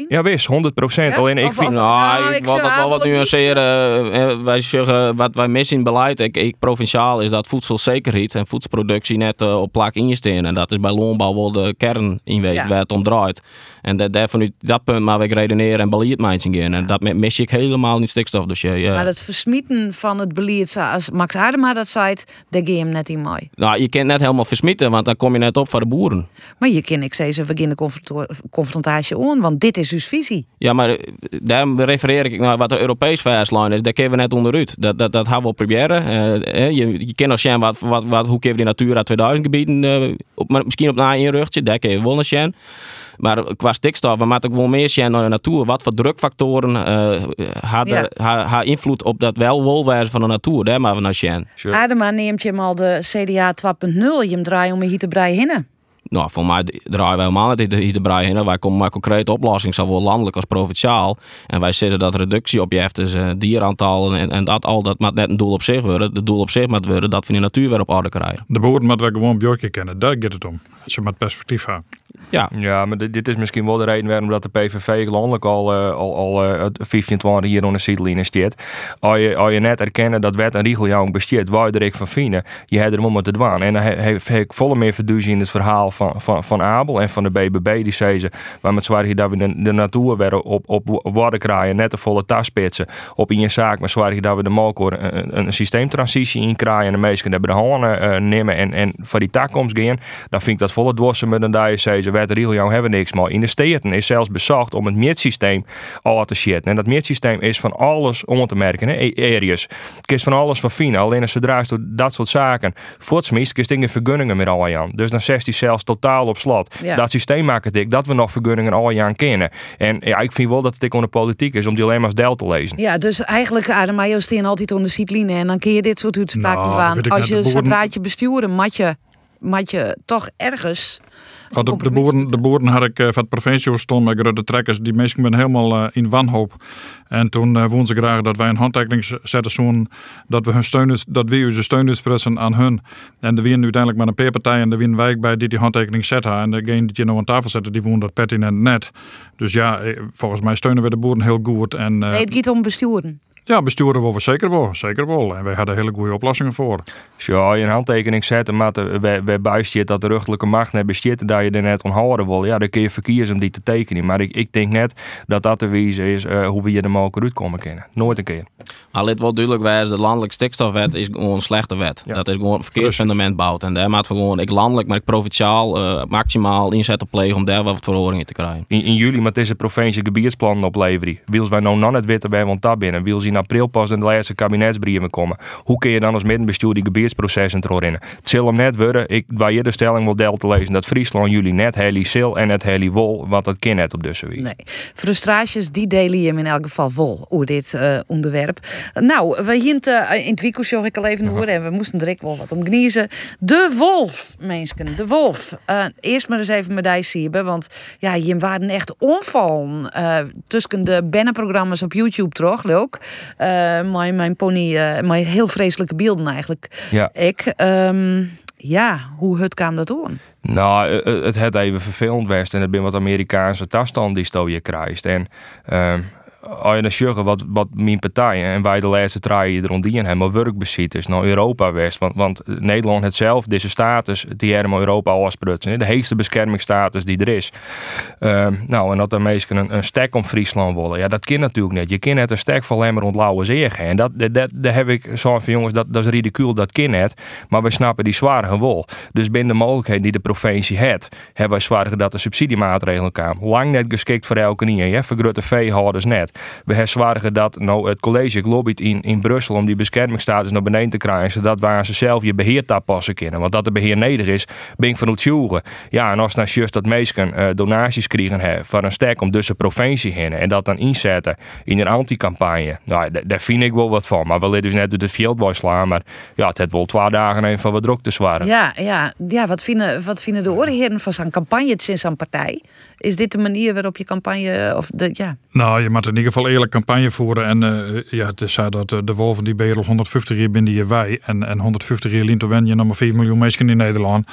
Speaker 27: Ja, wist, 100 procent.
Speaker 28: Ja?
Speaker 27: Alleen ik
Speaker 28: of,
Speaker 27: vind.
Speaker 28: Of, nou, ik wil dat wel wat nuanceren. wij zeggen, wat wij missen in beleid, ik, ik provinciaal, is dat voedselzekerheid en voedselproductie net uh, op plak ingestaan. En dat is bij landbouw wel de kern in wezen ja. waar het om draait. En dat, daar vanuit dat punt maar ik redeneren en beleid gaan. En dat mis ik helemaal niet stikstof. Ja, ja.
Speaker 4: Maar het versmieten van het beleid, als Max Hadema dat zei, daar ga je hem net in mooi.
Speaker 28: Nou, je kunt net helemaal versmieten, want dan kom je net op voor de boeren.
Speaker 4: Maar je kan ik zeggen, we beginnen confrontatie aan, want dit is dus visie.
Speaker 28: Ja, maar daar refereer ik naar wat de Europees verslijn is. Daar kunnen we net onderuit. Dat, dat, dat gaan we proberen. Uh, je, je kent nog zien wat, wat, wat, hoe kunnen we die Natura 2000 gebieden, uh, op, misschien op na een rugtje, daar kun je wel naar zien. Maar qua stikstof, we moeten gewoon meer zien naar de natuur. Wat voor drukfactoren uh, hadden ja. ha, invloed op dat welwolwezen van de natuur? Daar maar we naar zien.
Speaker 4: Sure. Adema neemt je hem al de CDA 2.0, je hem draait om hier te breien hinnen.
Speaker 28: Nou, voor mij draaien wij helemaal niet hier te breien hinnen. Wij komen met concrete oplossingen, zowel landelijk als provinciaal. En wij zeggen dat reductieobjecten, dus, uh, dieraantallen en, en dat al, dat moet net een doel op zich worden. Het doel op zich moet worden dat we die natuur weer op orde krijgen.
Speaker 29: De boeren moeten we gewoon Bjorkje kennen, daar gaat het om. Als je met perspectief hebt.
Speaker 28: Ja.
Speaker 27: ja, maar dit, is misschien wel de reden waarom dat de PVV landelijk al, uh, al, al uh, 15, 20 hier onder de staat. Als je, als je net erkennen dat wet en regeljong besteedt, waar je van vinden, je hebt er om te dwaan. En dan heb ik volle meer verduzie in het verhaal van, van, van Abel en van de BBB. Die zei ze, waar met zwaar dat we de, de natuur op, op waarde krijgen, net de volle taspitsen op in je zaak. Maar zwaar dat we de malkoor een, een, systeemtransitie in krijgen en de meesten hebben de handen uh, nemen en, en voor die toekomst gaan. Dan vind ik dat volle dwarsen met een daar je zei ze, wet regeljong hebben niks maar. In de steden is zelfs bezocht om het meetsysteem al te shitten. En dat meetsysteem is van alles om te merken. Hè? Areas. Het is van alles van fine. Alleen als zodra je dat soort zaken voortsmiest, is dingen vergunningen met al aan. Dus dan zegt hij zelfs totaal op slot.
Speaker 4: Ja.
Speaker 27: Dat systeem maakt het ik dat we nog vergunningen al aan kennen. En ja, ik vind wel dat het ik onder politiek is om die alleen maar als deel te lezen.
Speaker 4: Ja, dus eigenlijk Ademajo steen altijd onder sideline en dan kun je dit soort uitspraken
Speaker 29: Nou,
Speaker 4: aan. Als je
Speaker 29: boeren-
Speaker 4: zodra je besturen, mat je, mat je toch ergens.
Speaker 29: Oh, de, de, boeren, de boeren had ik uh, van het provincie stond met grote trekkers. Die mensen ben helemaal eh, in wanhoop. En toen uh, woonden ze graag dat wij een handtekening zetten zo'n dat we hun steun dat we onze steun uitsprutsen aan hun. En de winnen uiteindelijk met een peerpartij en de winnen wij bij die die handtekening zetten. En degene die je nou aan tafel zetten, die woont dat pertinent net. Dus ja, eh, volgens mij steunen we de boeren heel goed. En, eh,
Speaker 4: Nee, het gaat om besturen.
Speaker 29: Ja, besturen we zeker wel, zeker wel. En wij hadden hele goede oplossingen voor.
Speaker 27: Dus ja, je een handtekening zetten, maar we, we bijstiet dat de rechterlijke macht net bestiert dat je er net onhouden wil. Ja, dan kun je verkiezen om die te tekenen. Maar ik, ik denk net dat dat de wijze is uh, hoe we je er mogelijk uitkomen kunnen. Nooit een keer.
Speaker 28: Maar het wel duidelijk wijs, de landelijke stikstofwet is gewoon een slechte wet. Dat is gewoon een verkeerd fundament bouwt. En daar we gewoon, ik landelijk, maar ik provinciaal, uh, maximaal inzetten plegen om daar wat verhoringen te krijgen.
Speaker 27: In, in juli, maar het is een provincie gebiedsplannen opleveren. Wils wij nou nog net weten bij want daar binnen. Wils in april pas in de laatste kabinetsbrieven komen. Hoe kun je dan als middenbestuur die gebiedsprocessen erin? Het zal hem net worden, ik waar je de stelling wel deel te lezen, dat Friesland jullie net heli sil en het heli wol, want dat kan net op dus wie.
Speaker 4: Nee, frustraties die delen je hem in elk geval vol over dit uh, onderwerp. Nou, we hinten uh, in het weekend ik al even horen en we moesten direct wel wat om gniezen. De wolf, mensen, de wolf. Uh, eerst maar eens even met die want ja, je waren echt onvallen tussen de bannenprogramma's op YouTube, toch? Leuk. Mijn, mijn pony, mijn heel vreselijke beelden eigenlijk.
Speaker 27: Ja.
Speaker 4: Ik, um, ja, hoe het kwam dat aan?
Speaker 27: Nou, het het even vervelend was en het ben wat Amerikaanse toestand die je krijgt. En um, als je zeggen wat, wat mijn partij en wij de laatste draaien er rondien helemaal werkbezit is naar Europa west. Want, want Nederland het zelf, deze status, die helemaal Europa afsprutsen. De heegste beschermingsstatus die er is. Um, nou, en dat de meesten een, een stek om Friesland willen. Ja, dat kan natuurlijk niet. Je kan net een stek van maar rond Lauwe En dat, dat, dat, heb ik zo van jongens, dat, dat is ridicuul, dat kan net. Maar we snappen die zware wol. Dus binnen de mogelijkheden die de provincie heeft, hebben wij zwaar dat de subsidiemaatregelen kwamen. Lang net geschikt voor elke niet. Voor grote veehouders net. We zwaar dat nou het college lobbyt in, in Brussel om die beschermingsstatus naar beneden te krijgen. Zodat waar ze zelf je beheer passen kunnen. Want dat de beheer neder is, ben ik van het. Ja, en als dan juist dat meesten uh, donaties krijgen hè, van een stek om de provincie heen. En dat dan inzetten in een anticampagne. Nou, daar vind ik wel wat van. Maar we dus net door het veld slaan. Maar ja, het heeft wel twee dagen even van wat druk te zwaren.
Speaker 4: Ja, ja, ja wat, vinden, wat vinden de oorheren van zijn campagne sinds zijn partij? Is dit de manier waarop je campagne... Of de, ja.
Speaker 29: Nou, je moet in ieder geval eerlijk campagne voeren. En eh, ja, het is zo dat eh, de wolven die al 150 jaar binnen je wij. En, en 150 jaar lint wen je nog maar 4 miljoen mensen in Nederland.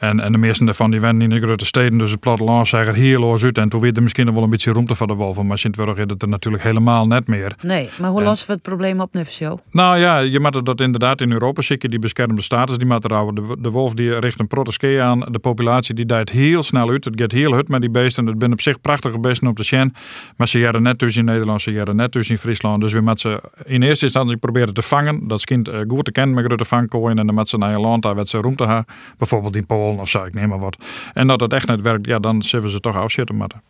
Speaker 29: En, en de meeste daarvan die wennen in de grote steden. Dus het platteland zag er heel los uit. En toen werd er misschien nog wel een beetje ruimte voor de wolven. Maar Sint-Wurg is het er natuurlijk helemaal net meer.
Speaker 4: Nee, maar hoe lossen we het probleem op, Show?
Speaker 29: Nou ja, je moet dat inderdaad in Europa zeker die beschermde status die moet er houden. De, de wolf die richt een protestkee aan. De populatie die dijt heel snel uit. Het gaat heel hut met die beesten. Het zijn op zich prachtige beesten op de Sjen. Maar ze jaren net tussen in Nederland, ze jaren net tussen in Friesland. Dus we moeten ze in eerste instantie proberen te vangen. Dat kind uh, goed te kennen met grote vangkooien. En dan met ze naar je land daar ze ruimte hebben. Bijvoorbeeld in Polen of zo, ik neem maar wat. En dat het echt net werkt, ja, dan zullen ze toch afzetten moeten.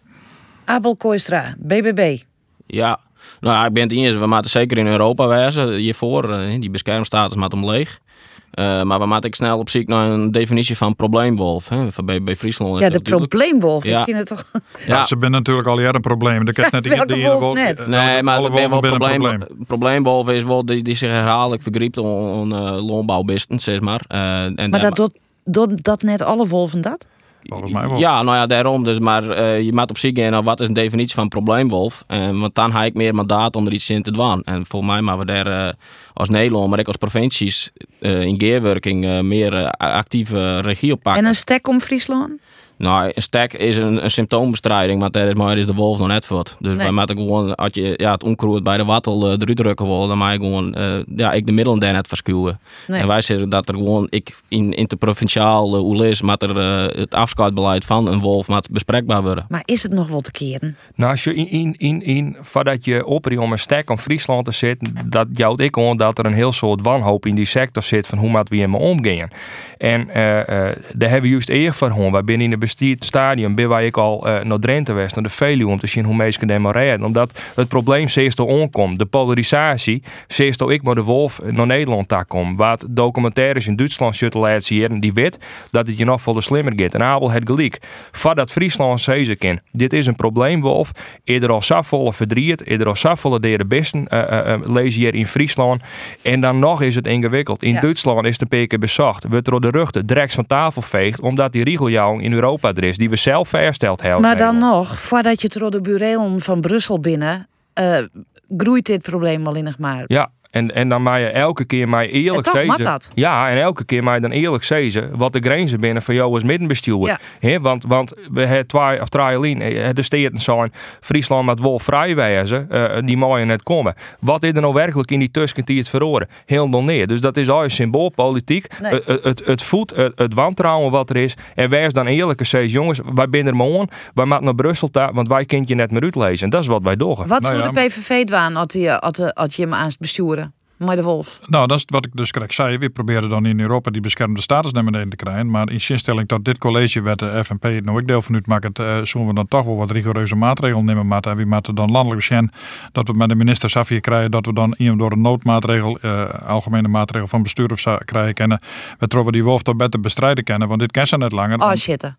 Speaker 4: Abel Kooistra, BBB.
Speaker 28: Ja, nou ja, ik ben het eens. We moeten zeker in Europa wijzen hiervoor. eh, Die beschermstatus moet omleeg. Uh, maar we moeten snel op zoek naar een definitie van probleemwolf. Hè. Van bij, bij Friesland is
Speaker 4: Ja, de
Speaker 28: natuurlijk-
Speaker 4: probleemwolf.
Speaker 28: Ja.
Speaker 4: Ik vind het toch...
Speaker 29: Ja. ze zijn natuurlijk al jaren een probleem. Dat is net die-
Speaker 4: Welke
Speaker 29: die
Speaker 4: wolf
Speaker 29: wolf-
Speaker 4: net?
Speaker 28: Nee, maar
Speaker 29: alle
Speaker 28: wel
Speaker 29: wolven
Speaker 28: probleem,
Speaker 29: een
Speaker 28: probleemwolf is wel die, die zich herhaaldelijk vergriept on, on uh, loonbouwbisten, zeg maar. Eh, en
Speaker 4: Maar dat doet, doet dat net alle wolven dat?
Speaker 29: Volgens mij wel.
Speaker 28: Ja, nou ja, daarom. Dus, maar eh, je moet op zich gaan naar wat is een definitie van probleemwolf. Eh, want dan heb ik meer mandaat om er iets in te doen. En volgens mij maar we daar eh, als Nederland, maar ook als provincies eh, in geerwerking eh, meer actieve regie op pakken.
Speaker 4: En een stek om Friesland?
Speaker 28: Nou, een stek is een, een symptoombestrijding, maar daar is, maar is de wolf nog net voor. Dus
Speaker 4: Nee.
Speaker 28: wij moeten gewoon, als je ja, het onkruid bij de wattel uh, eruit drukken wil, dan mag je gewoon, eh, ja, ik de middelen daar net verskuwen.
Speaker 4: Nee.
Speaker 28: En wij zeggen dat er gewoon, ik in interprovinciaal uh, hoe is, moet er eh, het afschuitbeleid van een wolf moet bespreekbaar worden.
Speaker 4: Maar is het nog wel te keren?
Speaker 27: Nou, als je in, in, in, in voordat je oprie om een stek om Friesland te zitten, dat jouwt ik on dat er een heel soort wanhoop in die sector zit van hoe moet we hiermee omgaan. En eh, eh, daar hebben we juist eer voor gewoon. Wij binnen in het bestuurd stadium ben wij ik al eh, naar Drenthe west, naar de Veluwe, om te zien hoe mensen redden. Omdat het probleem zeer al onkomt. De polarisatie, zeer al ik maar de wolf naar Nederland daar kom. Wat documentaires in Duitsland shuttle laten zien, die weet dat het je nog veel slimmer gaat. En Abel het gelijk. Voordat Friesland zezen kan. Dit is een probleemwolf. Eerder al zoveel verdriet, eerder al zoveel de besten uh, uh, lees hier in Friesland. En dan nog is het ingewikkeld. In
Speaker 4: Ja.
Speaker 27: Duitsland is de PK bezocht. Wordt er door de rug de dreks van tafel veegt, omdat die riegeljouwing in Europa is, die we zelf versteld hebben.
Speaker 4: Maar dan nog, voordat je het door de burelen van Brussel binnen, eh, groeit dit probleem wel in nog maar.
Speaker 27: Ja, en, en dan mag je elke keer maar eerlijk
Speaker 4: En toch
Speaker 27: zeggen.
Speaker 4: mag dat.
Speaker 27: Ja, en elke keer maar je dan eerlijk zeggen wat de grenzen binnen van jou als middenbestuurder.
Speaker 4: Ja.
Speaker 27: Hè, want, want we hebben twee of drie eh, de steden zijn Friesland met wel vrij wijzen, eh, die mogen net komen. Wat is er nou werkelijk in die tussentijd het verloren? Heel nog neer. Dus dat is al symboolpolitiek.
Speaker 4: Nee.
Speaker 27: Het, het, het, het voedt het, het wantrouwen wat er is. En wees dan eerlijk en zeg, jongens, wij binnen er maar. Wij moeten naar Brussel, ta- want wij kunnen je net meer uitlezen. En dat is wat wij doen.
Speaker 4: Wat
Speaker 29: Nou
Speaker 4: zou
Speaker 29: ja,
Speaker 4: de PVV doen als je, als je, als je hem aan het besturen? Maar de wolf.
Speaker 29: Nou, dat is wat ik dus krijg zei. We proberen dan in Europa die beschermde status naar beneden te krijgen. Maar in zinstelling dat dit college werd de FNP het nou ik deel van uitmaakt, uh, zullen we dan toch wel wat rigoureuze maatregelen nemen. Maar en wie dan landelijk zijn dat we met de minister Safir krijgen dat we dan iemand door een noodmaatregel, uh, algemene maatregel van bestuur of krijgen kennen. We troffen die wolf toch beter bestrijden kennen, want dit kan ze net langer.
Speaker 4: Oh, shit.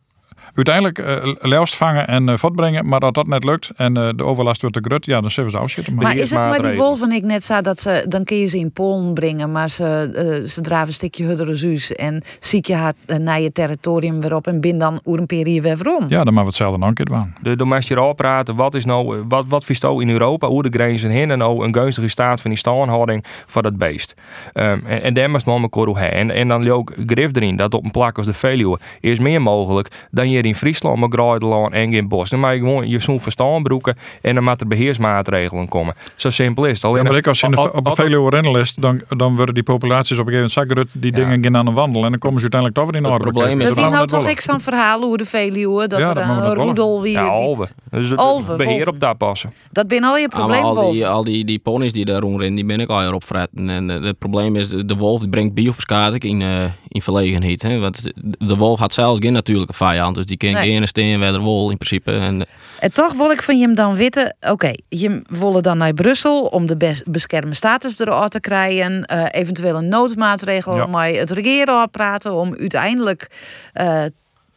Speaker 29: Uiteindelijk uh, leeuwst vangen en uh, voortbrengen, maar als dat net lukt en uh, de overlast wordt te grut, ja, dan zullen ze afzitten.
Speaker 4: Maar is het maar die wolven ik net zei dat ze, dan kun je ze in Polen brengen, maar ze, uh, ze draven een stukje hudderezuus en ziek je haar uh, naar je territorium weer op en bin dan oer een periode weer om.
Speaker 29: Ja, dan maar we hetzelfde nog een keer doen.
Speaker 27: De, dan moet je praten, wat is nou, wat, wat vies nou in Europa, hoe de grenzen heen en nou een gunstige staat van die staanhouding van dat beest. Um, en, en daar man elkaar hoe en, en dan ook grif erin, dat op een plak als de Veluwe is meer mogelijk dan je in Friesland met Graaidlaan en in Bos. Dan mag je gewoon je zo'n verstaan broeken en dan moet er beheersmaatregelen komen. Zo simpel is het. Alleen
Speaker 29: ja, maar ik als in de, op Veluwe rennenlist, dan, dan worden die populaties op een gegeven moment zakken die dingen gaan aan de wandel en dan komen ze uiteindelijk toch weer in orde.
Speaker 28: probleem is-
Speaker 4: We nou toch ik zo'n verhaal hoe de Veluwe, dat
Speaker 29: Ja,
Speaker 4: er een roedel wie
Speaker 27: Ja, alve. Dus het
Speaker 4: Alve,
Speaker 27: beheer
Speaker 4: wolven.
Speaker 27: op daar passen.
Speaker 4: Dat ben al je
Speaker 28: maar al die, al die, die ponies die daar rondrennen, die ben ik al op fretten. En eh, het probleem is, de wolf brengt bioverskading in, eh, in verlegenheid. Hè? Want de, wolf had zelfs geen natuurlijke vijand. Dus die kan
Speaker 4: Nee.
Speaker 28: geen steen bij de wol in principe. En,
Speaker 4: En toch wil ik van je hem dan weten, oké, je willen dan naar Brussel om de bes- beschermde status eruit te krijgen, eh, eventueel een noodmaatregel
Speaker 29: Ja.
Speaker 4: maar het regeren praten om uiteindelijk eh,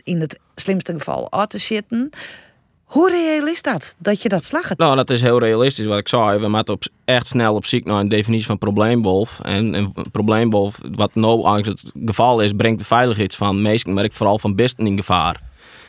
Speaker 4: in het slimste geval uit te zitten. Hoe reëel is dat, dat je dat slacht?
Speaker 28: nou, dat is heel realistisch wat ik zei. We moeten op, echt snel op naar een definitie van probleemwolf. En een probleemwolf, wat nou eigenlijk het geval is, brengt de veiligheid van mensen, maar ik vooral van besten in gevaar.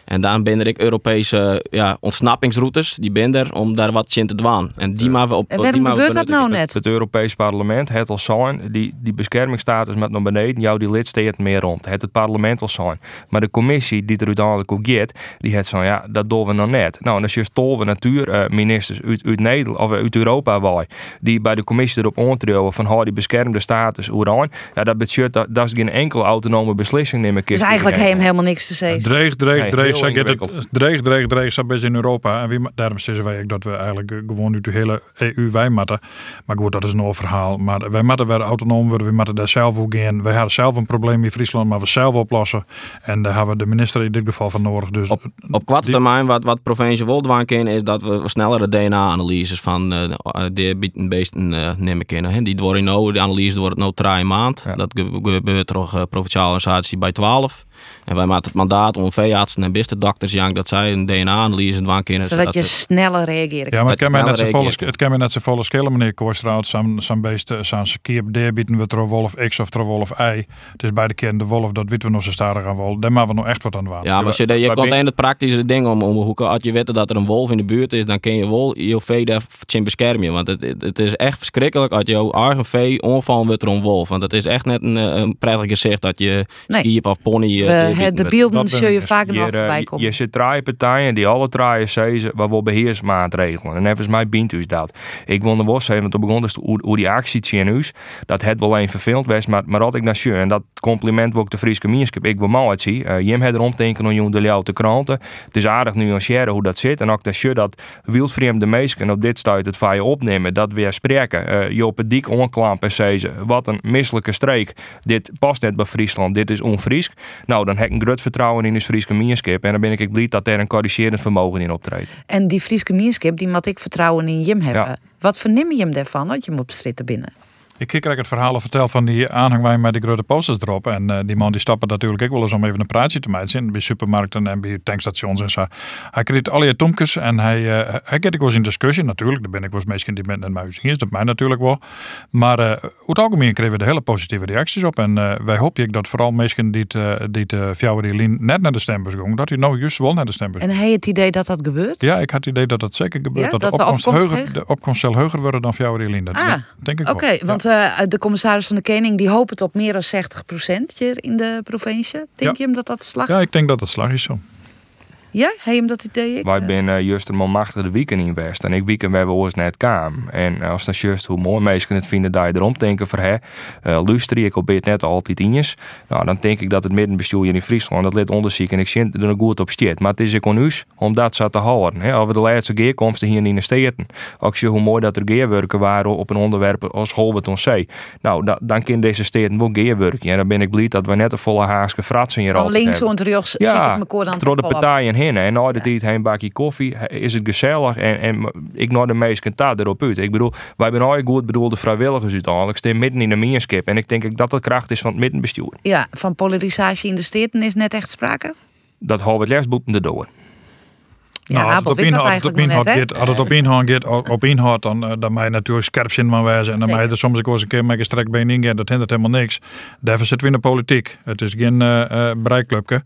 Speaker 28: En dan ben er ik Europese ja, ontsnappingsroutes, die ben er om daar wat in te dwaan. En die maar we op.
Speaker 4: En waarom gebeurt dat nou net?
Speaker 27: Het Europees Parlement het al zijn, die, die beschermingsstatus met naar beneden, jou die lidstaten meer rond. Het het parlement al zijn. Maar de commissie die er uiteindelijk ook gaat, die het zo ja, dat doen we nog net. Nou, en als je stolve natuurministers uit, uit Nederland of uit Europa wij, die bij de commissie erop ontrouwen van hou die beschermde status oeraan, ja, dat betekent dat, dat is geen enkele autonome beslissing nemen.
Speaker 4: Dus eigenlijk heeft hem helemaal niks te zeggen.
Speaker 29: Dreig, dreig,
Speaker 27: Nee,
Speaker 29: zeg dat-
Speaker 27: ingewikkeld.
Speaker 29: dreig, dreig, dreig, zo best in Europa. En wie, daarom zeggen wij ook dat we eigenlijk eh, gewoon uit de hele EU wij matten. Maar goed, dat is een ander verhaal. Maar wij matten weer autonoom worden, we matten daar zelf ook in. Wij hadden zelf een probleem in Friesland, maar we zelf oplossen. En daar hebben we de minister in dit geval van nodig. Dus op,
Speaker 28: Op korte termijn, wat, wat provincie doen kunnen, is dat we snellere DNA-analyses van eh de beesten eh nemen kunnen. hè. Die worden nou, de analyse wordt nou drie maand. Dat ge- gebeurt door eh, provinciale organisatie bij 12. En wij maken het mandaat om veeartsen en bistendokters jank dat zij een DNA-analyse doen kunnen.
Speaker 4: Zodat je
Speaker 28: we-
Speaker 4: sneller reageert.
Speaker 29: Ja, maar het kan mij net zo volle,
Speaker 28: reageren.
Speaker 29: het kan mij net zo volle schelen, meneer Kooistraat. Zo'n beest, eh, zo'n keer daar bieden we er wolf X of er wolf Y. Dus bij de keer de wolf, dat weten we nog zo starig aan wol. Daar maken we nog echt wat aan doen.
Speaker 28: Ja, maar als je, je komt in het praktische ding om, om hoe, als je weet dat er een wolf in de buurt is, dan kun je wel je vee daar beschermen. Want het, het, het is echt verschrikkelijk als je eigen vee onvallen wordt door een wolf. Want het is echt net een, eh, een prettig gezicht dat je
Speaker 4: Nee.
Speaker 28: skiep of pony... eh,
Speaker 4: We, het- de beelden zul je vaak nog
Speaker 27: eh,
Speaker 4: voorbij komen.
Speaker 27: Je zit drie partijen die alle zeggen waar wel beheersmaatregelen. En even mij bient dus dat. Ik wil wel zeggen, want toen begon dus hoe, die actie zien is, dat het wel een vervelend was, maar, maar had ik naar en dat compliment wil ik de Friese gemeenschap ik wel mal uit zie. Uh, Jim had erom denken om de jou te kranten. Het is aardig nuanceren hoe dat zit en ook dat je dat wildvreemde meesken op dit stuit het van je opnemen, dat weer spreken. Uh, je op het dik onklampen zeggen, wat een misselijke streek. Dit past net bij Friesland, dit is onfriesk. Nou, dan heb ik een groot vertrouwen in de Friese gemeenschap en dan ben ik blij dat er een corrigerend vermogen in optreedt.
Speaker 4: En die Friese gemeenschap, die moet ik vertrouwen in Jim hebben.
Speaker 27: Ja.
Speaker 4: Wat verneem je hem daarvan, dat je hem op stritten binnen?
Speaker 29: Ik krijg het verhaal al verteld van die aanhangwijn met de grote posters erop. En eh, die man die stappen natuurlijk ook wel eens om even een praatje te maken. Bij supermarkten en bij tankstations en zo. Hij kreeg al je tomkes en hij, eh hij kreeg ik was in discussie natuurlijk. Daar ben ik was misschien die met net muis is, dat mij natuurlijk wel. Maar eh over het algemeen kregen we de hele positieve reacties op. En wij hopen dat vooral mensen die het, die het uh, Fjouwerelien net naar de stembus gingen, dat hij nou juist wel naar de stembus
Speaker 4: En hij het idee dat dat gebeurt?
Speaker 29: Ja, ik had het idee dat dat zeker gebeurt.
Speaker 4: Ja,
Speaker 29: dat,
Speaker 4: dat
Speaker 29: de
Speaker 4: de
Speaker 29: opkomst, heuger, de opkomst zal heuger worden dan Fjouwerelien. Dat
Speaker 4: Ah,
Speaker 29: denk ik
Speaker 4: Oké,
Speaker 29: wel.
Speaker 4: want eh, de commissaris van de Koning die hoopt op meer dan 60% hier in de provincie. Denk
Speaker 29: Ja.
Speaker 4: je hem dat dat slag
Speaker 29: Ja, ik denk dat het slag is zo.
Speaker 4: Ja, heb je hem dat idee?
Speaker 27: Wij zijn uh, juist een man machtig de weekend in West. En ik weekend we hebben ons net kaam. En uh, als dat juist hoe mooi mensen het vinden dat je erom denken voor hè. Uh, luister ik op het net altijd in is. Nou, dan denk ik dat het middenbestuur in Friesland dat lid onderzoek en ik zie er nog goed op stiet. Maar het is ik ons om dat zo te houden. Hè. Over de laatste geerkomsten hier in de steden. Ook zie hoe mooi dat er geerwerken waren op een onderwerp als Holbert on Zee. Nou, da, dan kunnen deze steden wel geerwerken. En dan ben ik blij dat we net een volle haaske fratsen hier altijd
Speaker 4: links en rechts
Speaker 27: Ja,
Speaker 4: zit ik me koord aan
Speaker 27: door de partijen heen. En na de tijd heen bakje koffie is het gezellig. En, en ik naar de meesten taart erop uit. Ik bedoel, wij zijn al goed bedoelde vrijwilligers uiteindelijk. Staan midden in de meerskip. En ik denk dat dat de kracht is van het middenbestuur.
Speaker 4: Ja, van polarisatie in de steden is net echt sprake?
Speaker 27: Dat houden we het les boeten erdoor.
Speaker 4: Ja,
Speaker 29: Nou,
Speaker 4: Abel
Speaker 29: het op
Speaker 4: dat
Speaker 29: inhoud, op
Speaker 4: eigenlijk nog
Speaker 29: inhoud
Speaker 4: net,
Speaker 29: gaat,
Speaker 4: hè?
Speaker 29: als het op inhoud gaat, op- inhoud, dan, eh, dan mag je natuurlijk scherp zin van wijzen. En dan mag je er soms ook wel eens een keer met een strek been ingaan. Dat hindert helemaal niks. Daarvoor zitten we in de politiek. Het is geen uh, bereikclubje.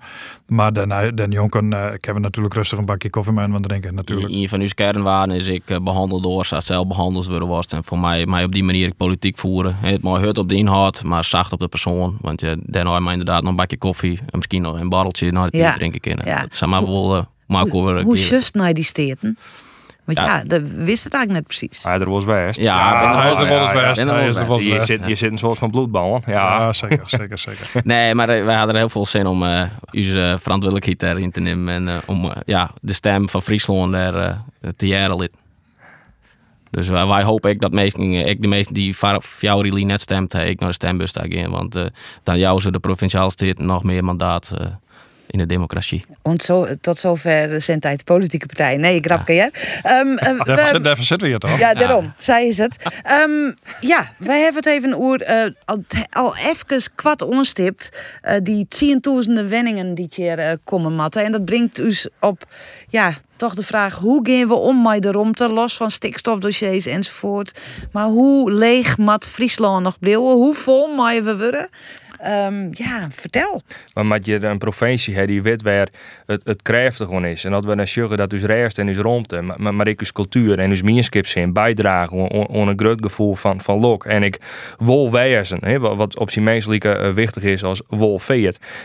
Speaker 29: Maar dan, dan jonken, uh, ik heb natuurlijk rustig een bakje koffie met hem drinken natuurlijk.
Speaker 28: Een van uw kernwaarden is ik eh, behandeld door zoals zelf behandeld worden was. En voor mij, mij op die manier ik politiek voeren. Het mooi hut op de inhoud, maar zacht op de persoon. Want je dan hoor je mij inderdaad nog een bakje koffie. En misschien nog een barreltje naar het
Speaker 4: Ja.
Speaker 28: drinken kunnen.
Speaker 4: Ja.
Speaker 28: Dat zou maar wel uh, worden.
Speaker 4: Hoe just naar die steden? Want ja,
Speaker 28: Ja.
Speaker 4: dat wist het eigenlijk net precies.
Speaker 27: Hij er was west.
Speaker 28: Ja, er
Speaker 29: hij is
Speaker 28: wel-
Speaker 29: er eens
Speaker 28: ja, er
Speaker 29: is er
Speaker 27: Je zit, je zit een soort van bloedbal. Ja.
Speaker 29: Ja, zeker, zeker, zeker.
Speaker 28: Nee, maar eh, wij hadden er heel veel zin om eh onze verantwoordelijkheid daarin te nemen. En eh, om ja, de stem van Friesland daar te jaren. Dus wij, wij hopen ik dat meesten, ik de meesten die voor jou really net stemt, ik naar de stembus daar gaan. Want dan jou ze de provinciale steden nog meer mandaat eh, in de democratie.
Speaker 4: Want zo, tot zover zijn tijd politieke partijen. Nee, ik grapje, hè? Ehm, eh,
Speaker 29: zit- daarvoor zitten we hier toch?
Speaker 4: Ja, daarom. Zij is het. Ehm, ja, wij hebben het even oer, eh, al, al even kwad onstipt. eh, die tienduizenden wenningen die hier komen matten. En dat brengt dus op, ja, toch de vraag... hoe gaan we om met de romte, los van stikstofdossiers enzovoort. Maar hoe leeg mat Friesland nog blijven? Hoe vol maaien we worden? Ehm, ja, vertel.
Speaker 27: Maar met je een provincie hebt die weet waar het, het gewoon is. En dat we dan zeggen dat dus rest en dus romte, maar, maar ik dus cultuur en dus mierskip zijn bijdragen aan een groot gevoel van, van lok. En ik wil wezen, hè, wat op zijn menselijke uh, wichtig is als wol.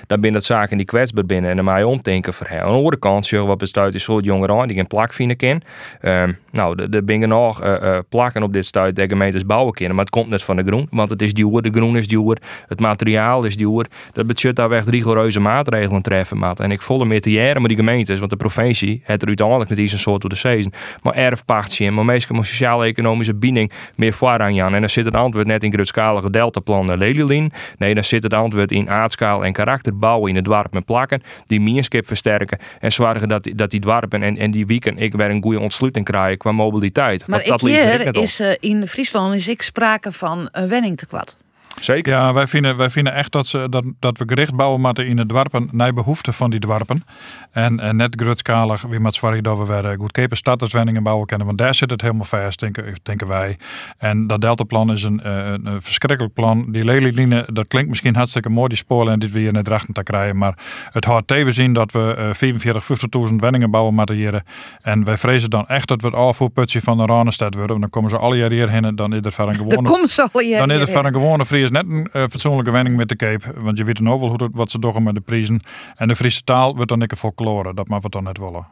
Speaker 27: Dan ben dat zaken die kwetsbaar binnen en dan mij omdenken voor. Aan de andere kant zeggen wat bestuit is soort jongeren die geen plak vinden kan. Um, nou, de, de bingen nog uh, uh, plakken op dit stuit de gemeentes bouwen kunnen, maar het komt net van de groen, want het is duur, de groen is duur, het materiaal is duur. Dat betekent daar echt rigoureuze maatregelen treffen, maat. En ik volle meer te jaren met die gemeentes, want de provincie het er uiteindelijk met een soort door de season. Maar erfpachtje en maar meestal sociaal-economische binding meer voorrang aan. En dan zit het antwoord net in grootschalige deltaplan uh, Lelylin. Nee, dan zit het antwoord in aardschaal en karakter bouwen in het dorp met plakken, die mierskip versterken en zorgen dat, dat die dwarpen en, en die wieken ik weer een goede ontsluiting krijgen qua mobiliteit.
Speaker 4: Maar
Speaker 27: Want
Speaker 4: ik
Speaker 27: dat er
Speaker 4: hier
Speaker 27: net
Speaker 4: is uh, in Friesland is ik sprake van een wenning te kwad.
Speaker 27: Zeker.
Speaker 29: Ja, wij vinden, wij vinden echt dat, ze, dat, dat we gericht bouwen moeten in de dwarpen naar behoefte van die dwarpen. En, en net grootschalig, wie moet zorgen dat we weer goedkope stadswenningen bouwen kunnen. Want daar zit het helemaal vast, denken, denken wij. En dat deltaplan is een, een, een verschrikkelijk plan. Die lelieline, dat klinkt misschien hartstikke mooi, die spoorlijn die we hier net drachten te krijgen. Maar het houdt tevens in dat we uh, 44, 50.000 wenningen bouwen moeten hier. En wij vrezen dan echt dat we het afvoerputje van de Ranestad worden. Dan komen ze alle jaar hierheen en dan is er voor een gewone...
Speaker 4: Dan komen ze alle jaar
Speaker 29: Dan is er voor
Speaker 4: hierheen.
Speaker 29: een gewone Fries net een uh, fatsoenlijke wenning met de Cape. Want je weet nou wel hoe dat, wat ze doen met de prijzen. En de Friese taal wordt dan een folklore. Dat mag we dan net willen.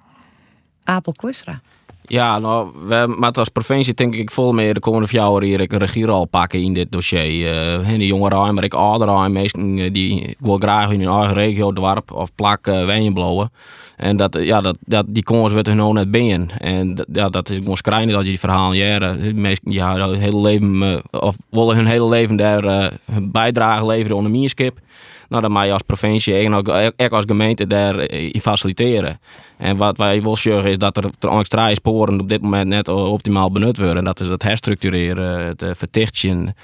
Speaker 4: Apel.
Speaker 28: Ja, nou, we moeten als provincie denk ik vol meer de komende vier jaar hier een regierol pakken in dit dossier. Uh, de jongeren, maar ik oudere mensen uh, die wil graag in hun eigen regio, dorp of plak uh. En dat, ja, dat, dat, die wordt er nou net binnen. En dat, ja, dat is gewoon schrijnend dat je die verhalen jaren. Mensen die ja, hun hele leven, of willen hun hele leven daar hun bijdrage leveren onder mierskip. Nou, dan mag je als provincie en ook, ook als gemeente daarin faciliteren. En wat wij willen zeggen is dat er extra sporen op dit moment net optimaal benut worden. En dat is het herstructureren, het vertichten.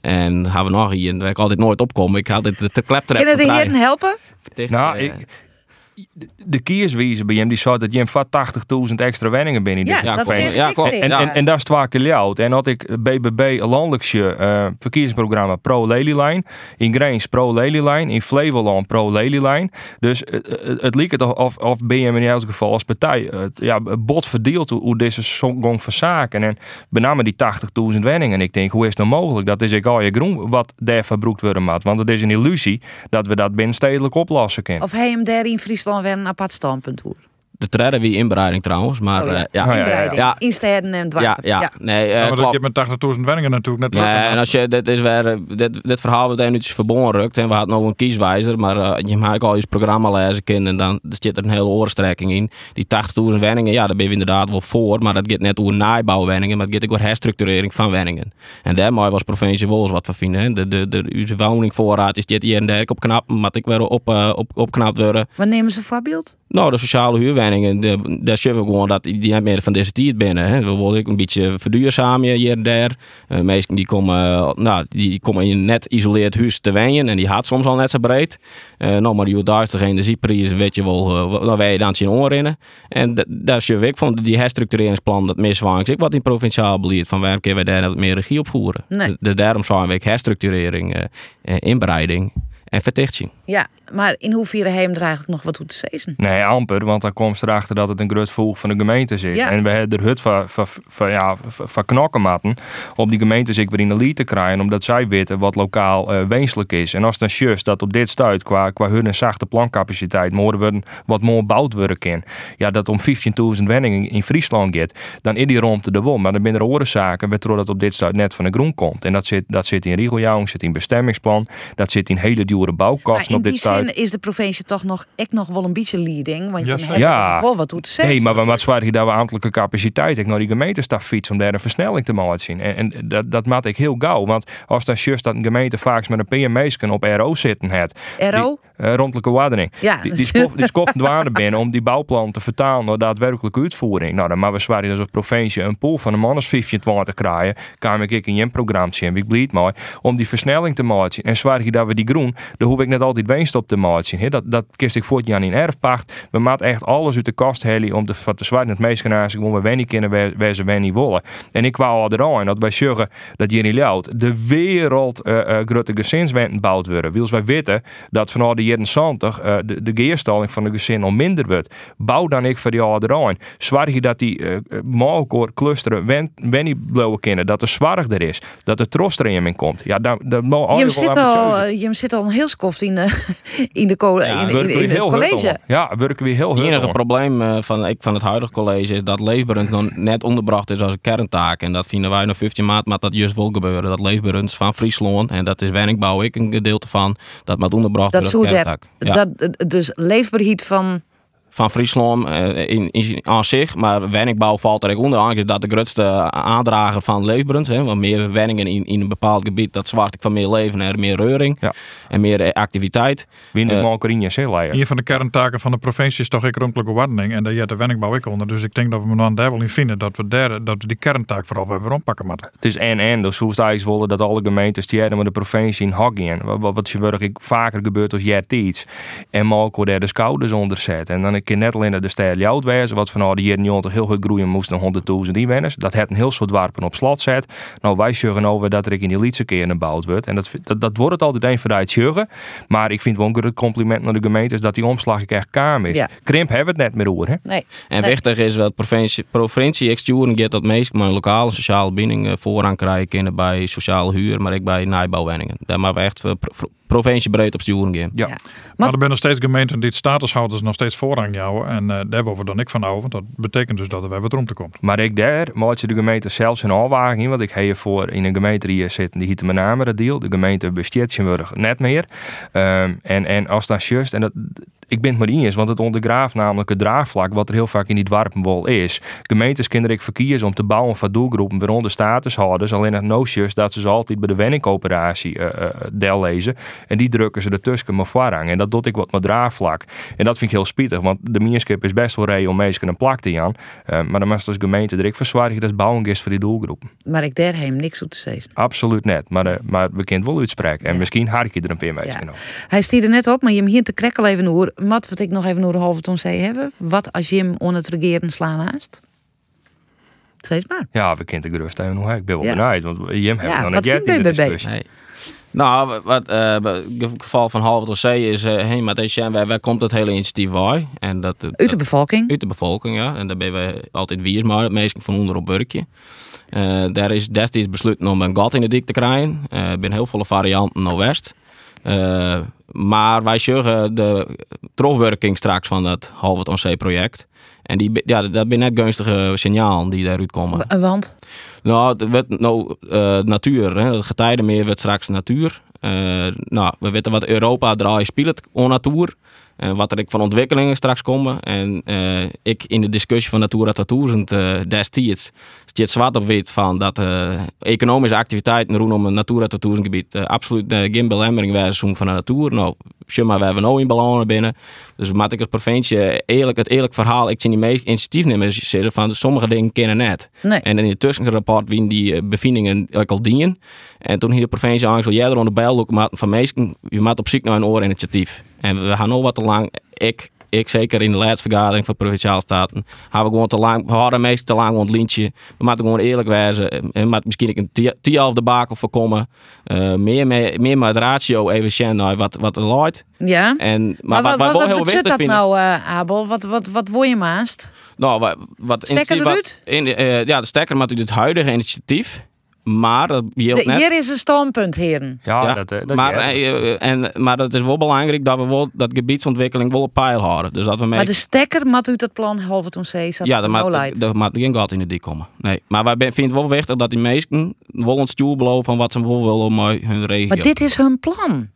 Speaker 28: En gaan we nog hier, en daar ik altijd nooit opkomen. Ik had dit te klepter.
Speaker 4: Kunnen de heren helpen?
Speaker 27: Nou, ik, de kierswijze bij hem die zei dat je hem vat 80.000 extra wenningen binnen.
Speaker 4: Ja,
Speaker 27: die
Speaker 4: dat
Speaker 28: klopt.
Speaker 4: niet.
Speaker 27: En, en, en dat is twee keer. En had ik BBB een landelijkse uh, verkiezingsprogramma Pro Lelylijn. In Greens Pro Lelylijn. In Flevoland Pro Lelylijn. Dus uh, uh, het lijkt of, of, of je in elk geval als partij ja, bot verdeeld hoe, hoe deze gong van zaken. En benamen die 80.000 wenningen. En ik denk, hoe is het nou mogelijk? Dat is ik al je groen wat daar verbroekt worden moet. Want het is een illusie dat we dat binnenstedelijk oplossen kunnen.
Speaker 4: Of hij hem daar in Friesland weer een apart standpunt hoor.
Speaker 28: De treden wie inbreiding trouwens, maar
Speaker 4: Oh ja,
Speaker 28: uh, ja.
Speaker 4: inbreiding.
Speaker 28: Ja.
Speaker 4: In steden en dwarpen.
Speaker 28: Ja, ja. Nee, uh,
Speaker 29: Ja, maar dat je met 80.000 wenningen natuurlijk net
Speaker 28: Nee, en als je, dit, is weer, eh, dit, dit verhaal wordt nu verbonden rukt. En we hadden nog een kieswijzer, maar eh, je maakt al je programma lezen kind en dan er zit er een hele oorstrekking in. Die 80.000 wenningen, ja, daar ben je inderdaad wel voor, maar dat gaat net over nabouwwenningen, maar het gaat ook over herstructurering van wenningen. En daar je als provincie eens wat van vinden. hè. De, de, de, onze woningvoorraad is dit hier en daar op knap, maar ik weer op, uh, op, opknapt worden.
Speaker 4: Wat nemen ze voorbeeld?
Speaker 28: Nou, de sociale huurwenningen, daar zien we gewoon dat die niet meer van deze tijd binnen. Hè. We willen ook een beetje verduurzamen hier en daar. Uh, meesten die komen, uh, nou, die komen in een net isoleerd huis te wonen en die had soms al net zo breed. Uh, nou, maar die duister energieprijzen, weet je wel, uh, dan wij dan zien oren. En daar zien we ook van die herstructureringsplan dat miswaarts. Ik wat in provinciaal beleid van waar kunnen we daar wat meer regie op voeren.
Speaker 4: Nee.
Speaker 28: Dus, dus daarom zijn we ook herstructurering, inbreiding en vertichting.
Speaker 4: Ja, maar in hoeverre hij hem er eigenlijk nog wat toe te zezen?
Speaker 27: Nee, amper, want dan komt ze erachter dat het een groot volg van de gemeente zit.
Speaker 4: Ja.
Speaker 27: En we hebben er hut van, van, van, ja, van, knokken matten om die gemeente zich weer in de lied te krijgen, omdat zij weten wat lokaal uh, wenselijk is. En als dan juist dat op dit stuit qua, qua hun en zachte plancapaciteit moeten we wat meer bouwd worden kan. Ja, dat om 15.000 wenningen in Friesland gaat, dan is die rond de won. Maar dan zijn er oorzaken waardoor dat op dit stuit net van de groen komt. En dat zit, dat zit in regeljouwing, zit in bestemmingsplan, dat zit in hele dure
Speaker 4: in
Speaker 27: op dit
Speaker 4: die
Speaker 27: stuit.
Speaker 4: zin is de provincie toch nog, ik nog wel een beetje leading. Want
Speaker 29: Ja,
Speaker 4: je hebt
Speaker 27: Ja.
Speaker 4: wel wat toe te zezen.
Speaker 27: Nee, maar wat zwaar je daar we ambtelijke capaciteit ik naar die gemeentestaf fiets om daar een versnelling te maken zien. En, en dat, dat maak ik heel gauw. Want als dan juist dat een gemeente vaak met een PM's op RO zitten het.
Speaker 4: RO?
Speaker 27: Eh, rondelijke waardering.
Speaker 4: Ja.
Speaker 27: Die, die, skof, die skoft waarde binnen om die bouwplan te vertalen naar daadwerkelijke uitvoering. Nou, dan maar we zwaaien dus als provincie een pool van een man als 25 te krijgen. Kan ik in je programma zien, ik blied maar om die versnelling te maken. En zwaar je dat we die groen, dan hoef ik net altijd winst op te maken. hè. Dat, dat kist ik voort jaar in erfpacht. We maken echt alles uit de kast halen om te, van te zwaaien het meest gaan gewoon we wennie kunnen waar, ze wennie willen. En ik wou al eraan dat wij zeggen dat niet luidt. De wereld uh, uh, grote gezinswenten bouwd worden. Wils wij weten dat vanaf de jaren 70 uh, de, de geerstalling van de gezin al minder wordt. Bouw dan ik voor die al eraan. Zwaar je dat die uh, maalkoor clusteren wen, wennie blijven kennen. Dat er zwaar er is. Dat er trost erin in komt. Ja, daar, daar
Speaker 4: je zit al, eh, je zit al een heel skoft in de, in de co
Speaker 27: Ja,
Speaker 4: in, het
Speaker 27: heel
Speaker 4: college.
Speaker 27: Ja, werken we heel
Speaker 28: Het
Speaker 27: hard
Speaker 28: enige probleem eh, van, ik, van het huidige college is dat leefbaarend nog net onderbracht is als een kerntaak. En dat vinden wij nog 15 maart, maar dat juist wel gebeuren. Dat leefbaarend is van Friesland en dat is Werkbouw ik een gedeelte van. Dat moet onderbracht
Speaker 4: Dat dat.
Speaker 28: Ja.
Speaker 4: dat dus leefbaarheid van
Speaker 28: van Friesland eh, in, in, aan zich. Maar werkbouw valt er ook onder. Eigenlijk is dat de grootste aandrager van leefbaarend. Hè, want meer wenningen in, in een bepaald gebied, dat zwart ik van meer leven en meer reuring. En meer eh, activiteit.
Speaker 27: Winnen uh, in je zeeleien.
Speaker 29: Een van de kerntaken van de provincie is toch ik rondelijke ordening. En daar je de wenningbouw ik onder. Dus ik denk dat we me dan daar wel in vinden dat we, daar, dat we die kerntaak vooral weer moeten.
Speaker 27: Het is en en. Dus hoe ze eigenlijk willen dat alle gemeentes die hebben met de provincie in hak in. Wat, wat, wat je vaker gebeurt als jij iets. En Malco daar de schouders onder zet. En dan net alleen naar de stijl Jout wezen. Wat van nou, die jaren 90 heel goed groeien moesten 100.000 inwoners. Dat het een heel soort warpen op slot zet. Nou, wij zeggen over dat er in die liedse keer gebouwd wordt. En dat, dat, dat wordt het altijd een van de zeggen. Maar ik vind wel een compliment naar de gemeentes dat die omslag ik echt kaam is.
Speaker 4: Ja.
Speaker 27: Krimp hebben we het net meer over. Hè?
Speaker 4: Nee.
Speaker 28: En
Speaker 4: Nee.
Speaker 28: wichtig is dat provincie, provincie exturen gaat dat meest maar lokale sociale binding eh, voorrang krijgen bij sociale huur, maar ook bij nijbouwwenningen. Daar maar we echt voor pro- provinciebreed op sturen gaan.
Speaker 27: Ja.
Speaker 29: Maar er zijn nog steeds gemeenten die het statushouders nog steeds voorrang houden. En eh, daar worden we dan ik van houden. Dat betekent dus dat er weer wat rond te komt.
Speaker 27: Maar ik daar maak je de gemeente zelfs in. Want ik heb hiervoor in een gemeente die hier zit, die hiet mijn naam dat deal. De gemeente besteedt je net meer. Ehm, en, en als dat juist, en dat, ik ben het maar eens, want het ondergraaft namelijk het draagvlak wat er heel vaak in die dwarpenwol is. Gemeentes kunnen ik verkiezen om te bouwen van doelgroepen, waaronder statushouders. Alleen het no just dat ze ze altijd bij de wenningcoöperatie deel lezen. En die drukken ze ertussen maar voorrang. En dat doet ik wat met draagvlak. En dat vind ik heel spietig, want de meerskip is best wel reden om mensen een plak te aan. Eh, maar dan moet als gemeente er ik verzwaar dat bouwing is voor die doelgroepen.
Speaker 4: Maar ik daar hem niks op te zeggen.
Speaker 27: Absoluut net. Maar, maar we kunnen het wel uitspreken. En misschien haak je er een paar mensen op.
Speaker 4: Hij stierde net op, maar je hem hier te krekkel even hoor. Wat wat ik nog even door de halve ton zei hebben. Wat als je hem onder het regeren slaan haast? Steeds maar.
Speaker 27: Ja, we kunnen de gerust even nog. hè. Ik ben wel
Speaker 4: Ja.
Speaker 27: benieuwd, want Jim heeft
Speaker 4: Ja,
Speaker 27: nog
Speaker 4: wat
Speaker 27: in de
Speaker 4: BBB?
Speaker 27: discussie.
Speaker 28: Nee. Nou, wat eh, het geval van Halve tot Zee is, eh hey, maar deze waar, waar komt het hele initiatief bij? En dat,
Speaker 4: Uit de bevolking?
Speaker 28: Uit de bevolking, ja. En daar ben we altijd wie is, maar het meest van onder op werkje. Eh, daar is destijds besloten om een gat in de dik te krijgen. Eh, Er zijn heel veel varianten naar West. Maar wij zeggen de terugwerking straks van dat Halve ton Zee project. En die, ja, dat zijn net gunstige signalen die daaruit komen.
Speaker 4: Want?
Speaker 28: Nou, het wordt nou eh, natuur. Hè. Het getijdenmeer wordt straks natuur. Eh, nou, we weten wat Europa draait speelt on natuur. En wat er van ontwikkelingen straks komen. En eh, ik in de discussie van Natura 2000 uh, destijds staat zwart op wit van dat eh, economische activiteiten rondom een Natura 2000 gebied eh, absoluut geen belemmering waren van de natuur. Nou, zeg maar, we hebben nou in belangen binnen. Dus moet ik als provincie eerlijk, het eerlijk verhaal, ik zie die meest initiatiefnemers zeggen van sommige dingen kennen net.
Speaker 4: Nee.
Speaker 28: En in het tussenrapport wien die eh, bevindingen ook al dienen. En toen hier de provincie aangesloten, jij er onder bijl van meesten, je maakt op zoek naar een oorinitiatief. En we gaan nog wat te lang, ik, ik zeker in de laatste vergadering van Provinciale Staten, hebben we gewoon te lang, we hadden meestal te lang het lintje. We moeten gewoon eerlijk wijzen. En maar misschien ik een tien debakel voorkomen. Uh, meer, meer, meer met ratio even zien wat, wat er loopt.
Speaker 4: Ja.
Speaker 28: En,
Speaker 4: Maar,
Speaker 28: maar,
Speaker 4: wat,
Speaker 28: wat,
Speaker 4: wat,
Speaker 28: wat, heel
Speaker 4: dat
Speaker 28: vinden-
Speaker 4: nou, eh, Abel? Wat, wat, wat word je maast?
Speaker 28: Nou, wat, wat
Speaker 4: Stekker
Speaker 28: wat-? In, eh, ja, de stekker maakt uit het huidige initiatief. Maar dat geldt
Speaker 4: De-
Speaker 28: net.
Speaker 4: hier is een standpunt, heren.
Speaker 27: Ja, dat, eh, dat
Speaker 28: maar,
Speaker 27: ja.
Speaker 28: eh, en, maar dat is wel belangrijk dat we wel dat gebiedsontwikkeling wel op peil houden. Dus dat we mee...
Speaker 4: Maar de stekker mat uit het plan halve toen zee zat
Speaker 28: ja, dat maakt,
Speaker 4: leidt.
Speaker 28: dat maakt geen gat in de dik komen. Nee. Maar wij vinden het wel wichtig dat die meesten wel een stuur beloven van wat ze wel willen om eh, hun regio.
Speaker 4: Maar dit is hun plan.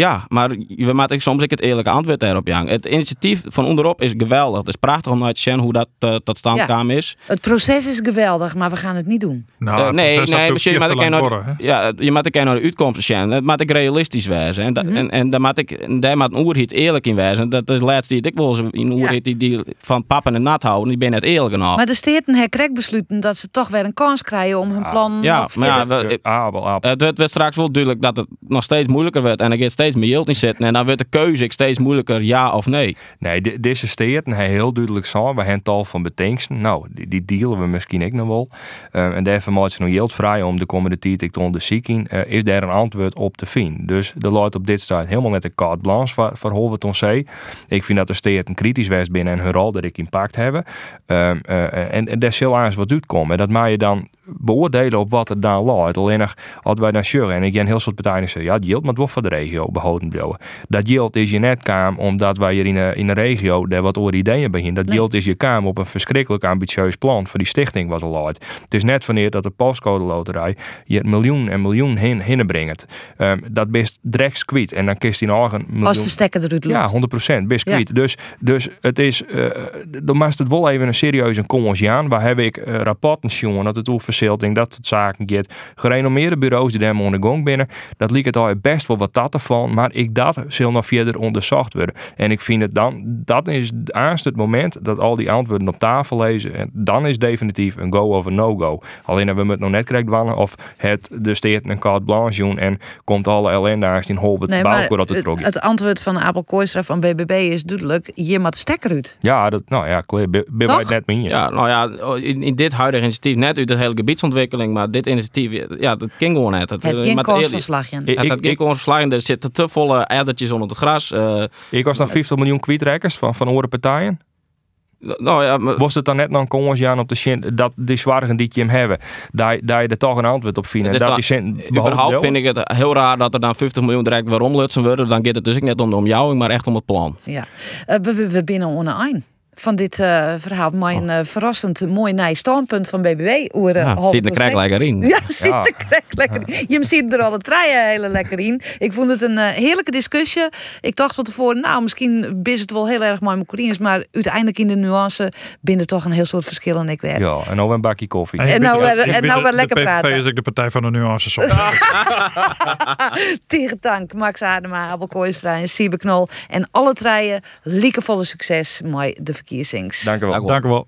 Speaker 28: Ja, maar we maken soms ook het eerlijke antwoord daarop, Jan. Het initiatief van onderop is geweldig. Het is prachtig om naar te zien hoe dat uh, tot stand
Speaker 4: Ja.
Speaker 28: gekomen is.
Speaker 4: Het proces is geweldig, maar we gaan het niet doen.
Speaker 29: Nou,
Speaker 28: Eh,
Speaker 29: het
Speaker 28: nee,
Speaker 29: dat
Speaker 28: nee,
Speaker 29: doet
Speaker 28: maar
Speaker 29: lang
Speaker 28: naar, ja, je moet ook naar de uitkomsten zien. Het moet ook realistisch wezen. En, da-
Speaker 4: Mhm.
Speaker 28: en, en daar moet ik, daar moet een oerhit eerlijk in wezen. Dat is de laatste die ik wil een oerhit die, die van pappen en nat houden. Die ben net eerlijk genoeg.
Speaker 4: Maar de steden herkrek besluiten dat ze toch weer een kans krijgen om hun plan
Speaker 28: Ja, maar ja, we,
Speaker 27: Abel, Abel.
Speaker 28: het wordt straks wel duidelijk dat het nog steeds moeilijker wordt. En er gaat steeds meer geld in zitten. En dan wordt de keuze ook steeds moeilijker, ja of nee.
Speaker 27: Nee, de- deze steden hij heel duidelijk zo. We hebben tal van betenksten. Nou, die, die dealen we misschien ook nog wel. Eh, en daarvoor maakt ze nog heel vrij om de komende tijd ik te onderzoeken. eh, is daar een antwoord op te vinden? Dus de luidt op dit staat helemaal net een carte blanche voor, voor zeggen. Ik vind dat de steden kritisch was binnen en hun rol dat ik impact hebben. Eh, en, en daar zal wat uitkomen. Dat mag je dan beoordelen op wat er dan luidt. Alleen nog, als wij dan sjurren en ik ken heel soort partijen zeggen, ja, het geldt maar wel voor de regio behouden blijven. Dat geld is je net kaam omdat wij hier in de, in de regio daar wat over ideeën bij Dat geld is je kaam op een verschrikkelijk ambitieus plan voor die stichting wat er luidt. Het is net wanneer dat de postcode loterij je het miljoen en miljoen hin, hinnenbrengt. Ehm, dat best direct kwijt. En dan kist nog een miljoen.
Speaker 4: Als de stekker eruit loopt.
Speaker 27: Ja, 100% best
Speaker 4: Ja.
Speaker 27: kwijt. Dus, dus het is, eh dan maakt het wel even een serieuze komens aan. Waar heb ik eh, rapporten jongen dat het over dat soort zaken gaat. Gerenommeerde bureaus die daar onder de gang binnen. Dat liep het al best wel wat dat ervan. Maar ik dat zal nog verder onderzocht worden. En ik vind het dan, dat is aanst het moment dat al die antwoorden op tafel lezen. En dan is definitief een go of een no-go. Alleen hebben we het nog net krijgt wannen of het de steert een carte blanche doen en komt alle ellendaars in hol het
Speaker 4: Nee,
Speaker 27: dat het
Speaker 4: het,
Speaker 27: trok
Speaker 4: het antwoord van Abel Kooistra van BBB is duidelijk. Je moet stekker uit.
Speaker 27: Ja, dat, nou ja, klaar. Ben het net mee.
Speaker 28: Ja, nou ja, in, in dit huidige initiatief, net uit de hele gebiedsontwikkeling, maar dit initiatief, ja, dat ging gewoon net.
Speaker 4: Het
Speaker 28: ging gewoon verslagen. Er zitten te volle addertjes onder het gras. eh,
Speaker 27: Ik was dan 50 miljoen kwijtrekkers van, van andere partijen.
Speaker 28: nou ja, maar,
Speaker 27: Was het dan net dan komens Jan op de zin dat die zwaarden die je hem hebben, daar, daar je er toch een antwoord op vindt.
Speaker 28: Het is
Speaker 27: dat cent
Speaker 28: überhaupt vind ik het heel raar dat er dan 50 miljoen direct weer omlutsen worden. Dan gaat het dus ook net om de omjouwing, maar echt om het plan.
Speaker 4: Ja. Eh, we, we, we binnen onder een van dit eh, verhaal. Maar een eh, verrassend mooi nij standpunt van BBW. Oer, eh,
Speaker 28: Ja, zit de krijg lekker in.
Speaker 4: Ja, zit
Speaker 28: Ja.
Speaker 4: de krijg lekker in. Je ziet er alle treien hele lekker in. Ik vond het een eh, heerlijke discussie. Ik dacht van tevoren, nou, misschien is het wel heel erg mooi met Corines. Maar uiteindelijk in de nuance binnen toch een heel soort verschillen. Ik weet.
Speaker 27: Ja, en nou een bakje koffie.
Speaker 4: En nou weer- en nou weer
Speaker 29: de,
Speaker 4: lekker
Speaker 29: de
Speaker 4: praten.
Speaker 29: is ook de partij van de nuances.
Speaker 4: dank, Max Adema, Abel Kooistra en Siebe Knol. En alle treien, liekevolle succes met de verkiezings.
Speaker 27: Dank u wel.
Speaker 29: Dank u wel.